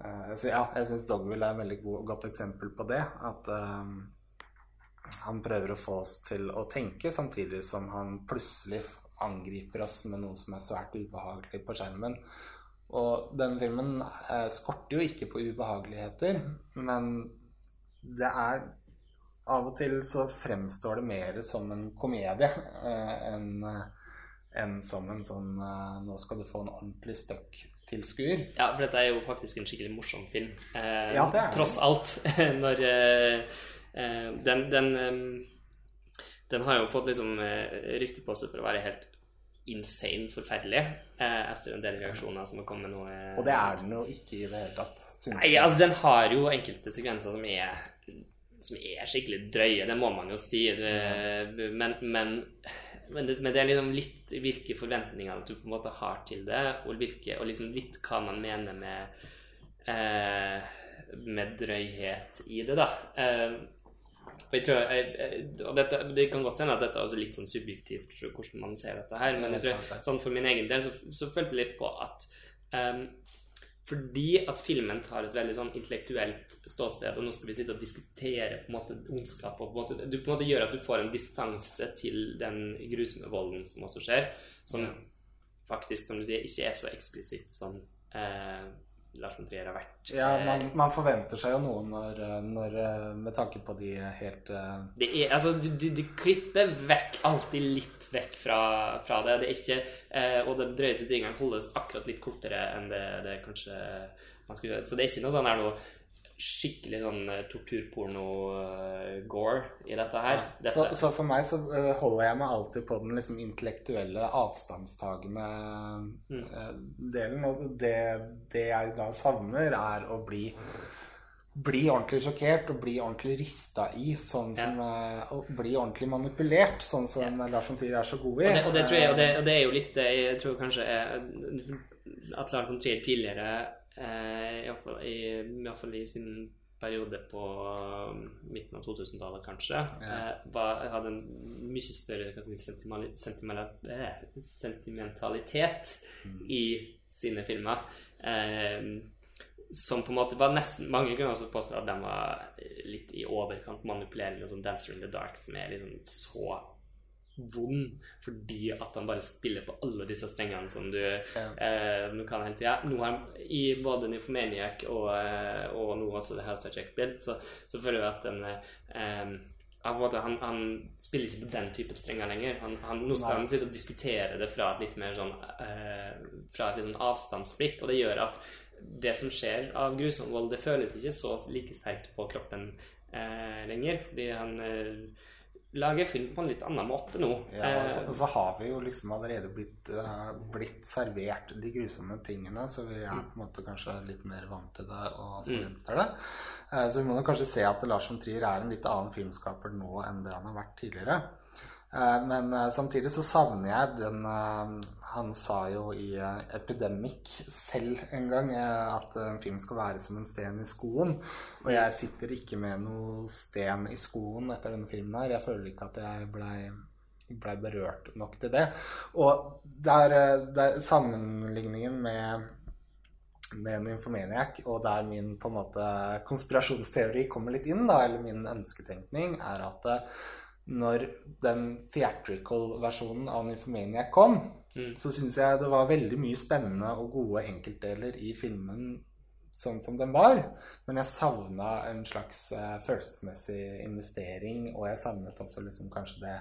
eh, så Ja, jeg syns Dogville er et veldig god, godt eksempel på det. At eh, han prøver å få oss til å tenke, samtidig som han plutselig angriper oss med noe som er svært ubehagelig på skjermen. Og denne filmen skorter jo ikke på ubehageligheter, men det er Av og til så fremstår det mer som en komedie enn enn som en sånn uh, Nå skal du få en ordentlig støkk tilskuer. Ja, for dette er jo faktisk en skikkelig morsom film. Eh, Ja, det er det. Tross alt. Når eh, eh, den, den, eh, den har jo fått liksom rykte på seg for å være helt insane forferdelig eh, etter en del reaksjoner som har kommet nå. Og det er den jo ikke i det hele tatt. Nei, altså den har jo enkelte sekvenser som er som er skikkelig drøye, det må man jo si. Det, men, men, men, det, men det er liksom litt hvilke forventninger du på en måte har til det, og, hvilke, og liksom litt hva man mener med eh, med drøyhet i det, da. Eh, og jeg tror, jeg, og dette, Det kan godt hende at dette er litt sånn subjektivt hvordan man ser dette her, men jeg tror, sånn for min egen del så, så følte jeg litt på at um, fordi at filmen tar et veldig sånn intellektuelt ståsted, og nå skal vi sitte og diskutere på en måte ondskap og på en måte, Du på en måte gjør at du får en distanse til den grusomme volden som også skjer, som faktisk, som du sier, ikke er så eksplisitt som eh, Lars von Trier har vært. Ja, Eh, man, man forventer seg jo noe når, når eh, Med tanke på de helt eh, Det er, altså, du, du, du klipper vekk alltid litt vekk fra, fra det. Det ikke, eh, og de drøyeste tingene holdes akkurat litt kortere enn det, det kanskje man skulle gjøre. Så det er ikke noe sånn her noe skikkelig sånn eh, torturporno-gore i dette her. Dette, så, så for meg så eh, holder jeg meg alltid på den liksom intellektuelle, avstandstagende Mm. eh, delen. Og det, det jeg da savner, er å bli bli ordentlig sjokkert og bli ordentlig rista i, sånn som ja. Og bli ordentlig manipulert, sånn som Lars von Trier er så god i. Og det, og det tror jeg, og det, og det er jo litt eh, Jeg tror kanskje eh, at Lars von Trier tidligere, eh, iallfall i, i, hvert fall i sin periode på um, midten av 2000-tallet, kanskje, Ja. eh, var, hadde en mye større eh, sentimentalitet i sine filmer. Eh, som på en måte var nesten Mange kunne også påstå at den var litt i overkant manipulerende, som 'Dancer in the Dark', som er liksom så vond fordi at han bare spiller på alle disse strengene som du, Ja. eh, du kan hele tida. Har I både Nymphomaniac og, eh, og nå også The House of Jack Built, så, så føler jeg at den eh, han, han spiller ikke på den type strenger lenger. Han, han, nå skal Nei. han sitte og diskutere det fra et litt mer sånn eh, Fra et litt sånn avstandsblikk, og det gjør at det som skjer av grusom vold, det føles ikke så like sterkt på kroppen eh, lenger. Fordi han eh, lager film på en litt annen måte nå. Ja, Eh, og så, og så har vi jo liksom allerede blitt, uh, blitt servert de grusomme tingene, så vi er på en måte kanskje litt mer vant til det og forventer det. Uh, så vi må nok kanskje se at Lars von Trier er en litt annen filmskaper nå enn det han har vært tidligere. Eh, men eh, samtidig så savner jeg den eh, Han sa jo i Epidemic selv en gang at en film skal være som en sten i skoen. Og jeg sitter ikke med noe sten i skoen etter denne filmen her. Jeg føler ikke at jeg blei ble berørt nok til det. Og der, der sammenligningen med med en Nymphomaniac, og der min på en måte konspirasjonsteori kommer litt inn, da, eller min ønsketenkning, er at når den theatrical-versjonen av Nymphomaniac kom, Mm. så syns jeg det var veldig mye spennende og gode enkeltdeler i filmen sånn som den var. Men jeg savna en slags uh, følelsesmessig investering, og jeg savnet også liksom kanskje det,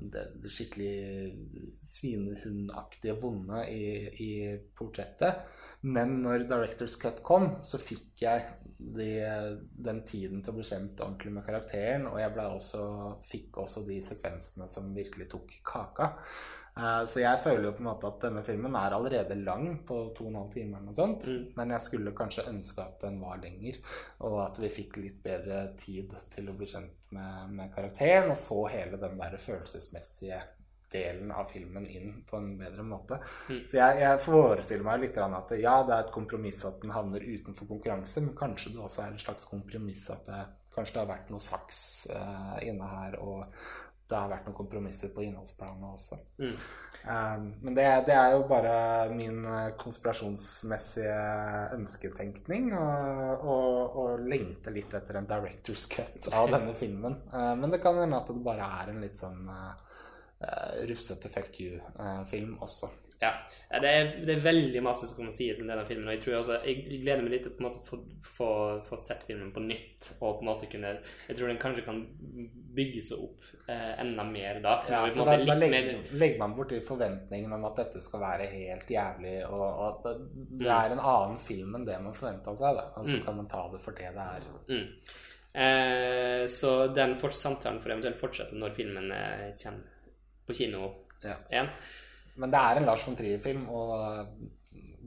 det, det skikkelig svinehundaktige vonde i, i portrettet. Men når Directors Cut kom, så fikk jeg de, den tiden til å bli kjent ordentlig med karakteren, og jeg også, fikk også de sekvensene som virkelig tok kaka. Uh, Så jeg føler jo på en måte at denne filmen er allerede lang, på to og en halv time eller noe sånt. Mm. Men jeg skulle kanskje ønske at den var lenger, og at vi fikk litt bedre tid til å bli kjent med, med karakteren og få hele den der følelsesmessige delen av filmen inn på en bedre måte. Mm. Så jeg, jeg forestiller meg litt at ja, det er et kompromiss at den havner utenfor konkurranse, men kanskje det også er et slags kompromiss at det, kanskje det har vært noe saks uh, inne her, og det har vært noen kompromisser på innholdsplanet også. Mm. Um, men det, det er jo bare min eh, konspirasjonsmessige ønsketenkning å lengte litt etter en director's cut av denne filmen. Uh, men det kan hende at det bare er en litt sånn uh, rufsete fuck you-film også. Ja. Det er, det er veldig masse som kan sies om denne filmen. Og jeg tror også, jeg gleder meg litt til å få, få, få sett filmen på nytt. Og på en måte kunne Jeg tror den kanskje kan bygge seg opp eh, enda mer da. Ja, for da, da legger, mer legger man borti forventningen om at dette skal være helt jævlig, og, og at det, det Mm. er en annen film enn det man forventa seg. Da. Og så Mm. kan man ta det for det det er. mm. eh, Så den samtalen får eventuelt fortsette når filmen eh, kommer på kino Ja. igjen. Men det er en Lars von Trier-film, og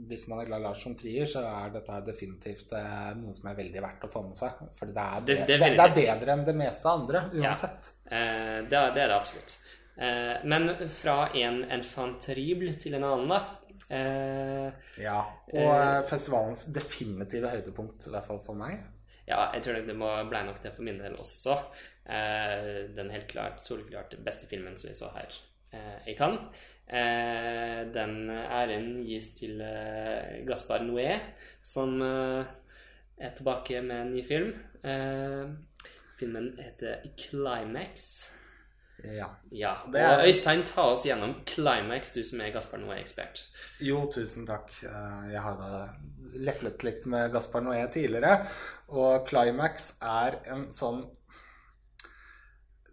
hvis man er glad i Lars von Trier, så er dette definitivt eh, noe som er veldig verdt å få med seg. For det Det- det det, er bedre enn det meste andre, Ja. uansett. Eh, det, er- det er det absolutt. Eh, men fra en infanterible til en annen, da. Eh, Ja. Og Eh, eh, festivalens definitive høydepunkt, i hvert fall for meg. ja, jeg tror det må ble nok det for min del også. Eh, den helt klart, soleklart beste filmen som vi så her eh, i Cannes. Eh, den æren gis til Gaspar Noé, som er tilbake med en ny film. Eh, filmen heter Climax. Ja. Ja, Det er- og Øystein, ta oss gjennom Climax, du som er Gaspar Noé-ekspert. Jo, tusen takk. Jeg hadde leflet litt med Gaspar Noé tidligere, og Climax er en sånn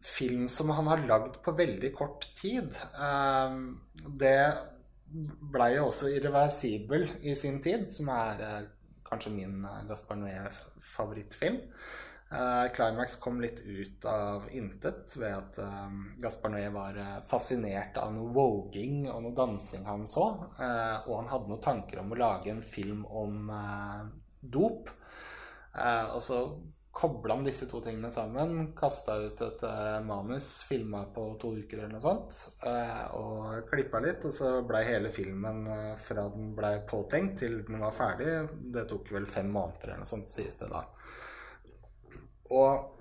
film som han har lagd på veldig kort tid. Eh, Det blei jo også irreversibel i sin tid, som er eh, kanskje min eh, Gaspar Noé-favorittfilm. Eh, Climax kom litt ut av intet ved at eh, Gaspar Noé var fascinert av noe voging og noe dansing han så. og han hadde noen tanker om å lage en film om dop. Og så kobla han disse to tingene sammen, kasta ut et eh, manus, filma på to uker eller noe sånt, eh, og klippa litt. Og så blei hele filmen eh, fra den blei påtenkt til den var ferdig, det tok vel fem måneder eller noe sånt, sies det da. Og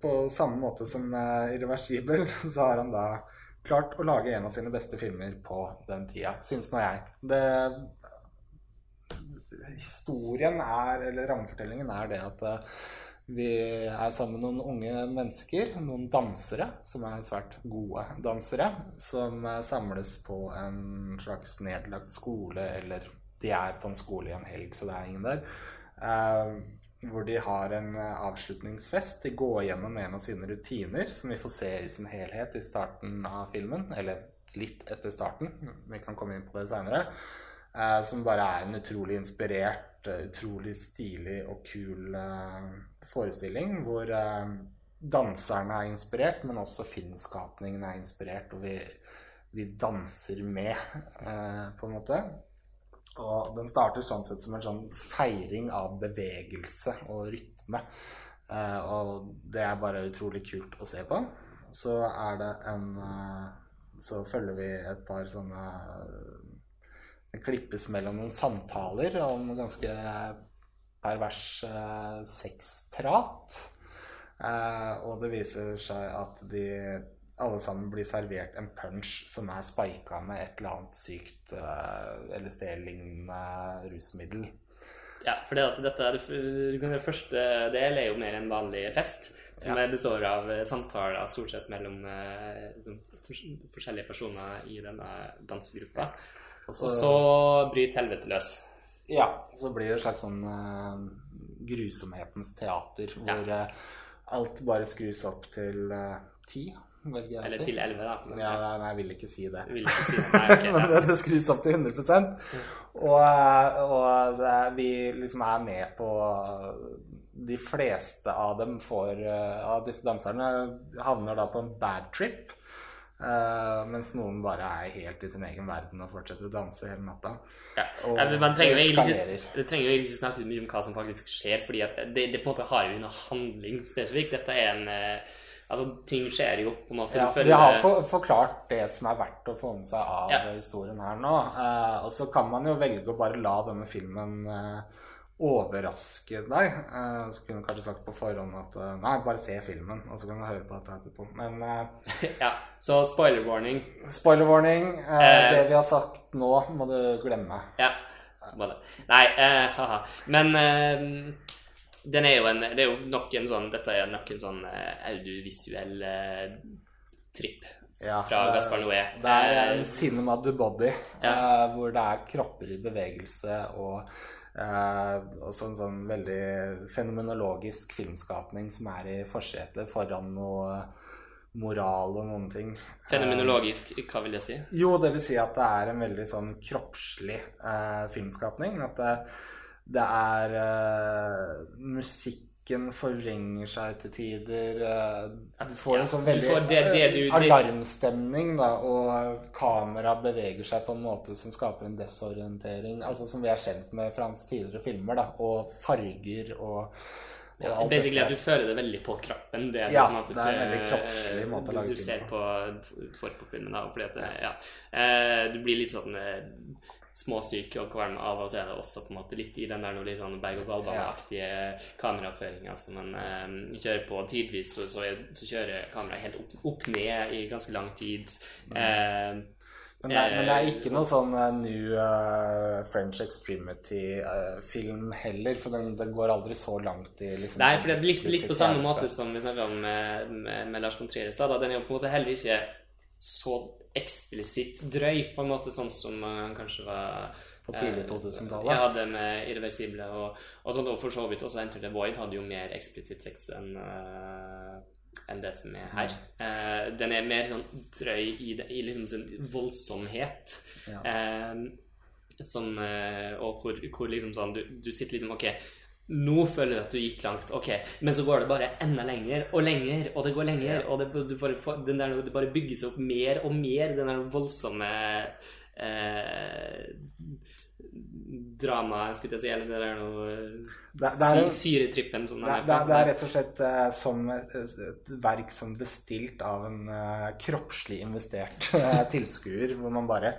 på samme måte som Irreversibel, så har han da klart å lage en av sine beste filmer på den tida, syns nå jeg. Det, historien er, eller rammefortellingen er det at eh, Vi er sammen med noen unge mennesker, noen dansere, som er svært gode dansere, som eh, samles på en slags nedlagt skole, eller de er på en skole i en helg, så det er ingen der. Eh, hvor de har en avslutningsfest. De går gjennom en av sine rutiner, som vi får se i sin helhet i starten av filmen. Eller litt etter starten. Vi kan komme inn på det seinere. Eh, som bare er en utrolig inspirert, eh, utrolig stilig og kul eh, forestilling. Hvor eh, danserne er inspirert, men også filmskapningen er inspirert. Og vi, vi danser med, eh, på en måte. Og den starter sånn sett som en sånn feiring av bevegelse og rytme. Eh, og det er bare utrolig kult å se på. Så er det en Så følger vi et par sånne Det klippes mellom noen samtaler om ganske pervers eh, sexprat. Eh, og det viser seg at de alle sammen blir servert en punch som er spika med et eller annet sykt eller LSD-lignende rusmiddel. Ja, for det at dette er det, første del er jo mer en vanlig fest. Som Ja. består av eh, samtaler stort sett mellom eh, liksom, forskjellige personer i denne dansegruppa. Og Og så bryter helvete løs. Ja, så blir det et slags sånn uh, grusomhetens teater, hvor eh, alt bare skrus opp til eh, ti, Eller til elleve, da. Men, Ja, nei, jeg vil ikke si det. Ikke si det. Nei, okay, Men det, det skrus opp til 100 Og, og det, vi liksom er med på De fleste av dem får Av disse danserne havner da på en bad trip. Eh, mens noen bare er helt i sin egen verden og fortsetter å danse hele natta. Ja. Og Ja, men man trenger jo ikke, ikke snakke mye om hva som faktisk skjer, fordi det, det på en måte har jo noe handling spesifikt. Dette er en uh, Altså, ting skjer jo på en måte. Ja, føler... vi har på, forklart det som er verdt å få med seg av Ja. historien her nå. Uh, og så kan man jo velge å bare la denne filmen eh, overraske deg. Eh, så kunne du kanskje sagt på forhånd at eh, nei, bare se filmen, og så kan du høre på dette etterpå. Men eh, Ja, så spoiler warning. spoiler warning. Eh, det vi har sagt nå, må du glemme. Ja. Bare. Nei, eh, haha. Men eh, den er jo en Det er jo nok en sånn Dette er nok en sånn audiovisuell tripp Ja, fra Gaspar Noé. Det er en cinema du body, Ja. eh, hvor det er kropper i bevegelse og også en sånn veldig fenomenologisk filmskapning som er i forsetet foran noe moral og noen ting. Fenomenologisk, hva vil det si? Eh, jo, det vil si at det er en veldig sånn kroppslig eh, filmskapning. At det, det er eh, Musikken forvrenger seg til tider. eh, du får Ja, en sånn veldig får det- det du- alarmstemning, da, og kamera beveger seg på en måte som skaper en desorientering. Altså Som vi er kjent med fra hans tidligere filmer. da, Og farger og, Ja, basically at du føler det veldig på kroppen. Det er, Ja, måte, det er en veldig kroppslig måte å lage du film ser på. på for på filmen. Da, fordi at, det- ja. Eh, du blir litt sånn eh, småsyk og kvalm av å se det også på en måte litt i den der noe litt sånn berg-og-dal-bane-aktige kameraføringa som man eh, kjører på. Tidvis så, så, så kjører kameraet helt opp, opp ned i ganske lang tid. Mm. Men det, er, men det er Eh, ikke noe sånn eh, new uh, French Extremity-film heller, for den, den går aldri så langt i liksom Nei, for det er litt, litt på samme måte som vi snakka om med, med, med Lars von Trier i stad. Den er jo på en måte heller ikke så eksplisitt drøy, på en måte sånn som han kanskje var På tidlig eh, 2000-tallet. Ja, det med Irreversible og, og sånn, og for så vidt også Enter the Void hadde jo mer eksplisitt sex enn uh, enn det som er her. Mm. Uh, den er mer sånn drøy i, det, i liksom sin voldsomhet. Ja. Uh, som, uh, og hvor, hvor liksom sånn du, du sitter liksom Ok, nå føler du at du gikk langt, ok, men så går det bare enda lenger og lenger, og det går lenger, og det, du bare, der, det bare bygger seg opp mer og mer, den der voldsomme eh, dramaet, skulle jeg si, eller det er noe Det, det, er, sy syretrippen som det, det, det er rett og slett uh, som et, et verk som bestilt av en uh, kroppslig investert uh, tilskuer, hvor man bare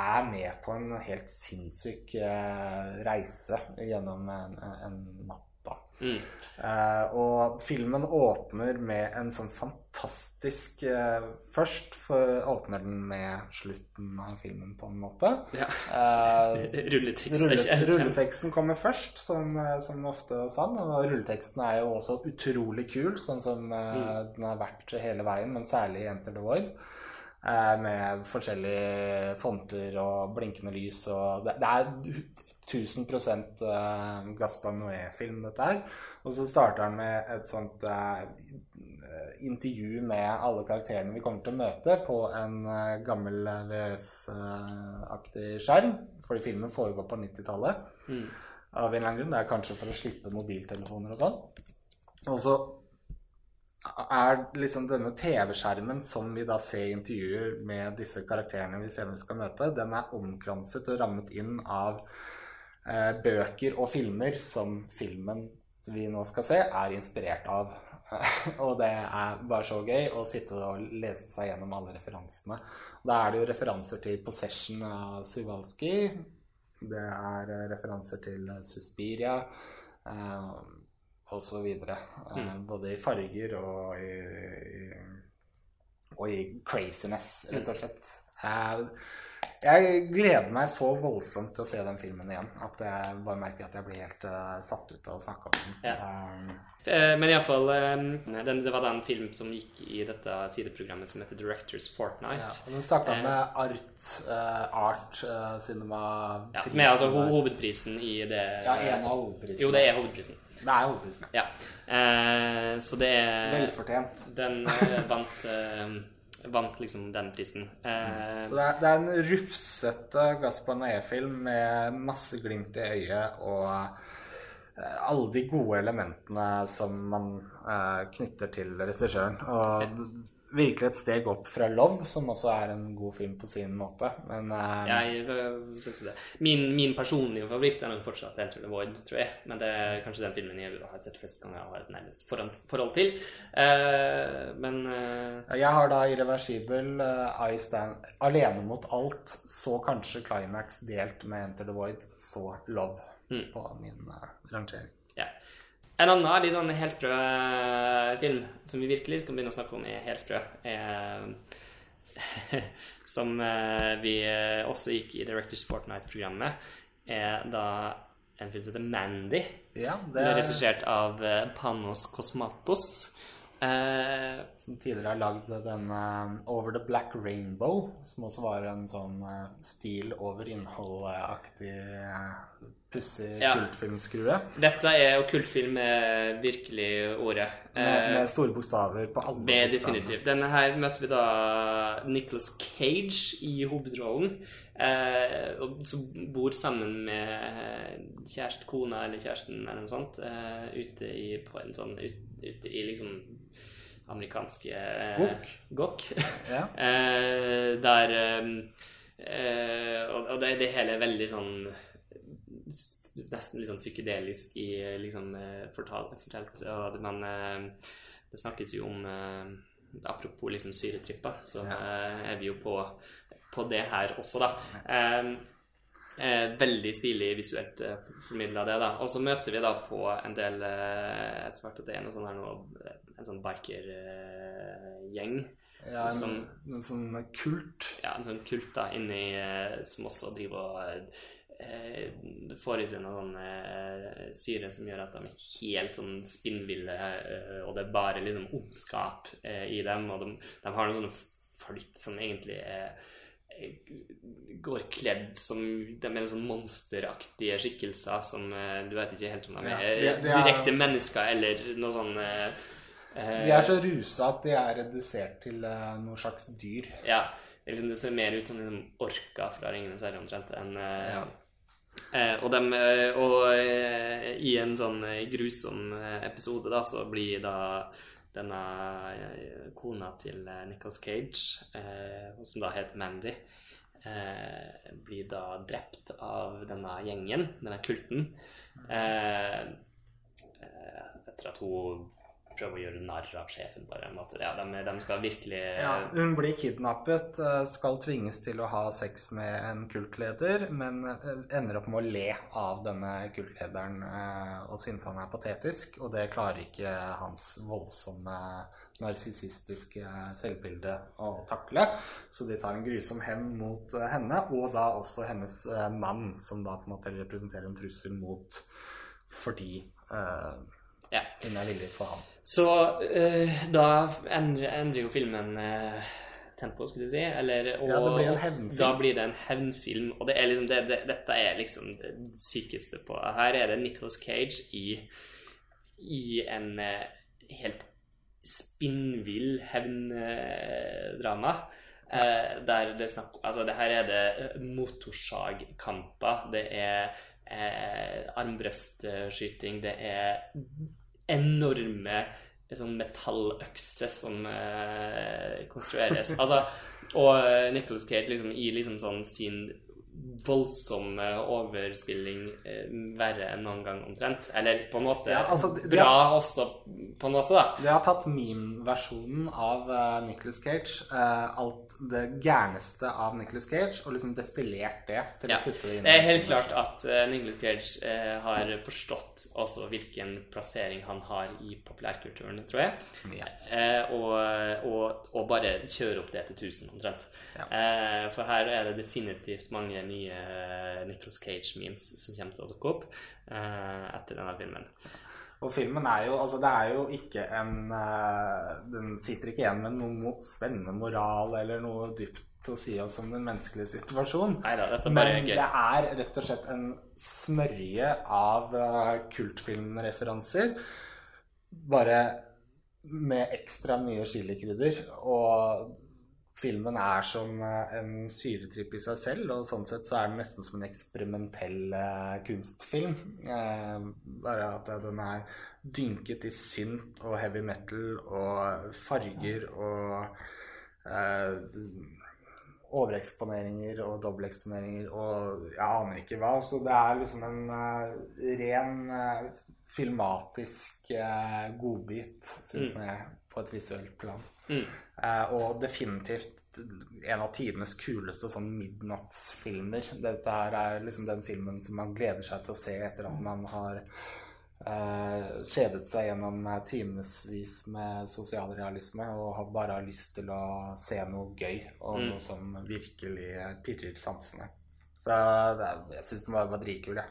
er med på en helt sinnssyk eh, reise gjennom en, en, natt. da. Mm. Eh, og filmen åpner med en sånn fantastisk eh, Først for, åpner den med slutten av filmen, på en måte. Ja. Eh, rulleteksten, rulle, er rulleteksten kommer først, som, eh, som ofte sånn. Og rulleteksten er jo også utrolig kul, sånn som eh, den har vært hele veien, men særlig i Enter the Void. Eh, med forskjellige fonter og blinkende lys og Det, det er 1000 uh, Gaspar Noé-film, dette her. Og så starter han med et sånt eh, intervju med alle karakterene vi kommer til å møte, på en eh, gammel VS-aktig skjerm. Fordi filmen foregår på 90-tallet. Mm. Av en eller annen grunn. Det er kanskje for å slippe mobiltelefoner og sånn. Og så er liksom denne TV-skjermen som vi da ser i intervjuer med disse karakterene vi senere skal møte, den er omkranset og rammet inn av eh, bøker og filmer som filmen vi nå skal se, er inspirert av. og det er bare så gøy å sitte og lese seg gjennom alle referansene. Da er det jo referanser til 'Possession' av Suwalski. Det er eh, referanser til eh, Suspiria. Eh, videre. Eh, både i farger og i, i og i craziness, rett og slett. Eh, jeg gleder meg så voldsomt til å se den filmen igjen at jeg bare merker at jeg blir helt uh, satt ut av å snakke om den. Ja. Um, Eh, Men iallfall um, Det var den film som gikk i dette sideprogrammet som heter Directors Fortnight. ja. Og den starta med Art, uh, art Cinema Ja, som er altså hovedprisen i det Ja, en av hovedprisene. Jo, det er hovedprisen. Det er hovedprisen. Ja. Eh, så det er Velfortjent. Den eh, vant eh, Vant liksom den prisen. Eh, Så det er, det er en rufsete Gaspar Noé-film med masse glimt i øyet og eh, alle de gode elementene som man eh, knytter til regissøren. Og virkelig et steg opp fra Love, som også er en god film på sin måte. Men um... jeg syns synes det. Min, min personlige favoritt er nok fortsatt Enter the Void, tror jeg. Men det er kanskje den filmen jeg har sett flest ganger og har et nærmest forhold, til. Uh, men eh, jeg har da irreversibel uh, I Stand Alene mot alt, så kanskje Climax delt med Enter the Void, så Love Mm. på min eh, rangering. En annen litt sånn helsprø sprø film som vi virkelig skal begynne å snakke om, er helsprø. Er, som eh, vi eh, også gikk i Directors Fortnight-programmet, er da en film som heter Mandy. Ja, det er er regissert av eh, Panos Kosmatos. Eh, som tidligere har lagd den eh, Over the Black Rainbow, som også var en sånn eh, stil over innhold-aktig pussig Ja. kultfilmskrue. dette er jo kultfilm med virkelig ordet. Med, Eh, med store bokstaver på alle Det er definitivt. Denne her møter vi da Nicholas Cage i hovedrollen. Eh, som bor sammen med kjæreste, kona eller kjæresten eller noe sånt. Eh, ute i på en sånn ut, Ute i liksom amerikanske eh, Gokk. Ja. Eh, der eh, Og, og det, det hele er veldig sånn Nesten litt sånn psykedelisk i liksom eh, fortalt, fortalt og det, man, eh, det snakkes jo om Apropos liksom syretripper, så Ja. er vi jo på, på det her også, da. Eh, eh, veldig stilig visuelt eh, formidla det, da. Og så møter vi da på en del eh, Etter hvert at det er noe sånn her noe, en sånn bikergjeng. Ja, en, Som- en sånn kult. ja, en sånn kult da, inni eh, som også driver og eh, får i seg noe sånn eh, syre som gjør at de er helt sånn spinnville, eh, og det er bare liksom ondskap eh, i dem, og de, de har noen sånne folk som egentlig er eh, går kledd som De er sånn monsteraktige skikkelser som eh, du vet ikke helt om de Ja, er det- det er- direkte mennesker eller noe sånn eh, eh, De er så rusa at de er redusert til eh, noe slags dyr. Ja. Liksom, det ser mer ut som liksom orka fra Ringenes herre omtrent enn eh, Ja. eh, og, dem, eh, og eh, i en sånn grusom episode da, så blir da denne eh, kona til eh, Nicholas Cage, eh, som da heter Mandy, eh, blir da drept av denne gjengen, denne kulten, eh, eh, etter at hun prøver å gjøre narr av sjefen, bare. At ja, de, de skal virkelig Ja, hun blir kidnappet, eh, skal tvinges til å ha sex med en kultleder, men eh, ender opp med å le av denne kultlederen eh, og synes han er patetisk, og det klarer ikke hans voldsomme narsissistiske selvbilde å takle. Så de tar en grusom hevn mot henne, og da også hennes mann, som da på en måte representerer en trussel mot fordi uh, Ja. hun er villig for ham. Så uh, da endrer, endrer jo filmen uh, tempo, skulle du si. Eller, og, Ja, det blir en hevnfilm. Da blir det en hevnfilm. Og det er liksom det, det, dette er liksom det sykeste på Her er det Nicholas Cage i, i en uh, helt spinnvill hevndrama. Eh, der det snakk Altså, det her er det motorsagkamper. Det er eh, armbrøstskyting. Det er enorme sånn metalløkse som eh, konstrueres. Altså, og eh, Nicholas Cage liksom, i liksom sånn sin voldsomme overspilling eh, verre enn noen gang omtrent. Eller på en måte Ja, altså, de, bra også, på en måte, da. De har tatt meme-versjonen av uh, Nicholas Cage, Uh, alt det gærneste av Nicholas Cage, og liksom destillert det til Ja. å putte det inn. Det er helt klart at uh, Nicholas Cage uh, har forstått også hvilken plassering han har i populærkulturen, tror jeg. Ja. Uh, og, og, og bare kjøre opp det til 1000 omtrent. Ja. Uh, for her er det definitivt mange nye Nicholas Cage-memes som kommer til å dukke opp eh, etter denne filmen. Og filmen er jo Altså, det er jo ikke en eh, Den sitter ikke igjen med noe spennende moral eller noe dypt å si oss om den menneskelige situasjonen. Neida, dette er bare Men det er rett og slett en smørje av uh, kultfilmreferanser. Bare med ekstra mye chilikrydder. Og filmen er som eh, en syretripp i seg selv, og sånn sett så er den nesten som en eksperimentell eh, kunstfilm. Eh, bare at den er dynket i synt og heavy metal og farger og eh, overeksponeringer og dobbelteksponeringer og jeg aner ikke hva. Så det er liksom en uh, ren uh, filmatisk uh, godbit, syns Mm. jeg, på et visuelt plan. Mm. Eh, og definitivt en av tidenes kuleste sånn midnattsfilmer. Dette her er liksom den filmen som man gleder seg til å se etter at man har eh, kjedet seg gjennom eh, timevis med sosialrealisme og har bare har lyst til å se noe gøy og Mm. noe som virkelig pirrer sansene. Så det, er- jeg syns den var, var dritkul, jeg.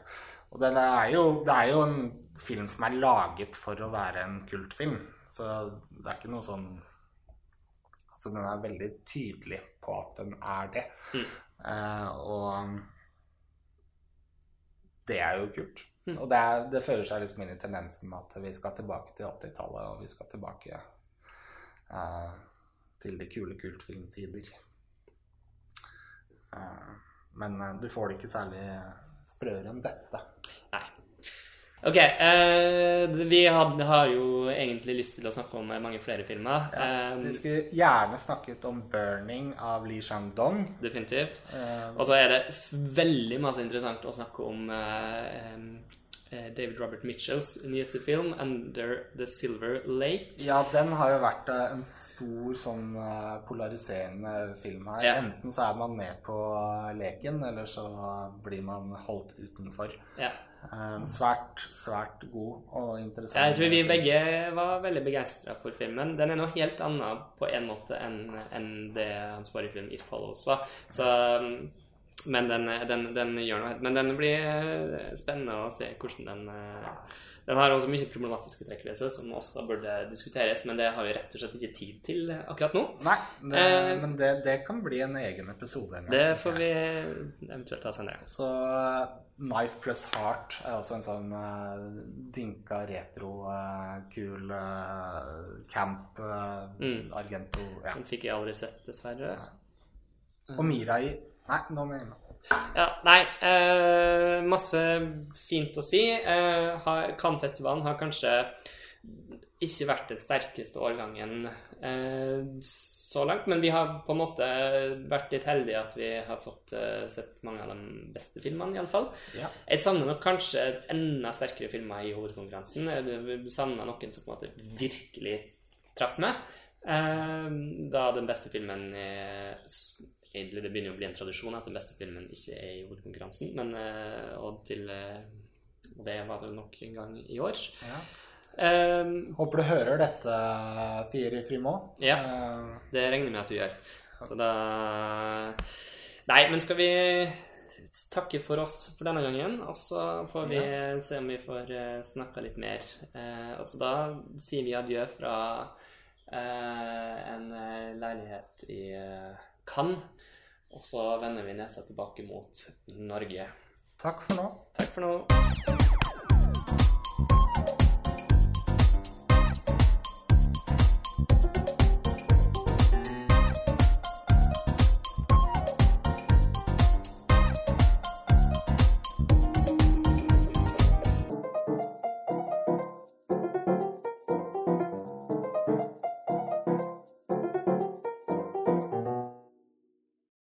Og den er jo, det er jo en film som er laget for å være en kultfilm. Så det er ikke noe sånn Altså, den er veldig tydelig på at den er det. Mm. Eh, og det er jo kult. Mm. Og det, er, det fører seg liksom inn i tendensen med at vi skal tilbake til 80-tallet, og vi skal tilbake eh, til de kule kultfilmtider. Eh, men eh, du får det ikke særlig sprøere enn dette. Nei. Ok, eh, vi had, har jo egentlig lyst til å snakke om mange flere filmer. Ja, Eh, vi skulle gjerne snakket om 'Burning' av Li Shangdong. definitivt. Eh, Og så er det veldig masse interessant å snakke om uh, eh, David Robert Mitchells nyeste film, 'Under the Silver Lake'. Ja, den har jo vært eh, en stor sånn eh, polariserende film her. Ja. Enten så er man med på eh, leken, eller så blir man holdt utenfor. Ja. Eh, Svært, svært god og interessant. Jeg tror vi begge var veldig begeistra for filmen. Den er noe helt annet på en måte enn en det hans forrige film 'It Follows' var. Så, um, men den, den, den gjør noe Men den blir eh, spennende å se hvordan den eh, Den har også mye problematiske trekk ved seg som også burde diskuteres, men det har vi rett og slett ikke tid til akkurat nå. Nei, det, Eh, men det, det kan bli en egen episode. en gang, Det får vi eventuelt ta senere. Så Knife Plus Heart er også en sånn uh, dynka retro, uh, kul uh, camp Mm. Argento ja. Den fikk jeg aldri sett, dessverre. Og Mirai Nei, nå må jeg inn. Ja, nei, eh, masse fint å si. Eh, har- Cannes-festivalen har kanskje ikke vært den sterkeste årgangen eh, så langt. Men vi har på en måte vært litt heldige at vi har fått eh, sett mange av de beste filmene, iallfall. Ja. Jeg savner nok kanskje enda sterkere filmer i hovedkonkurransen. Jeg savner noen som på en måte virkelig traff meg. Eh, da den beste filmen er Egentlig det begynner å bli en tradisjon at den beste filmen ikke er i hovedkonkurransen, men eh, og til eh, og det var det nok en gang i år. Ja. Um, Håper du hører dette, Fieri Frimo. Ja. Eh, Det regner jeg med at du gjør. Så da Nei, men skal vi takke for oss for denne gangen, og så får vi se om vi får snakka litt mer. Og så da sier vi adjø fra en leilighet i Cannes, og så vender vi nesa tilbake mot Norge. takk for nå. Takk for nå.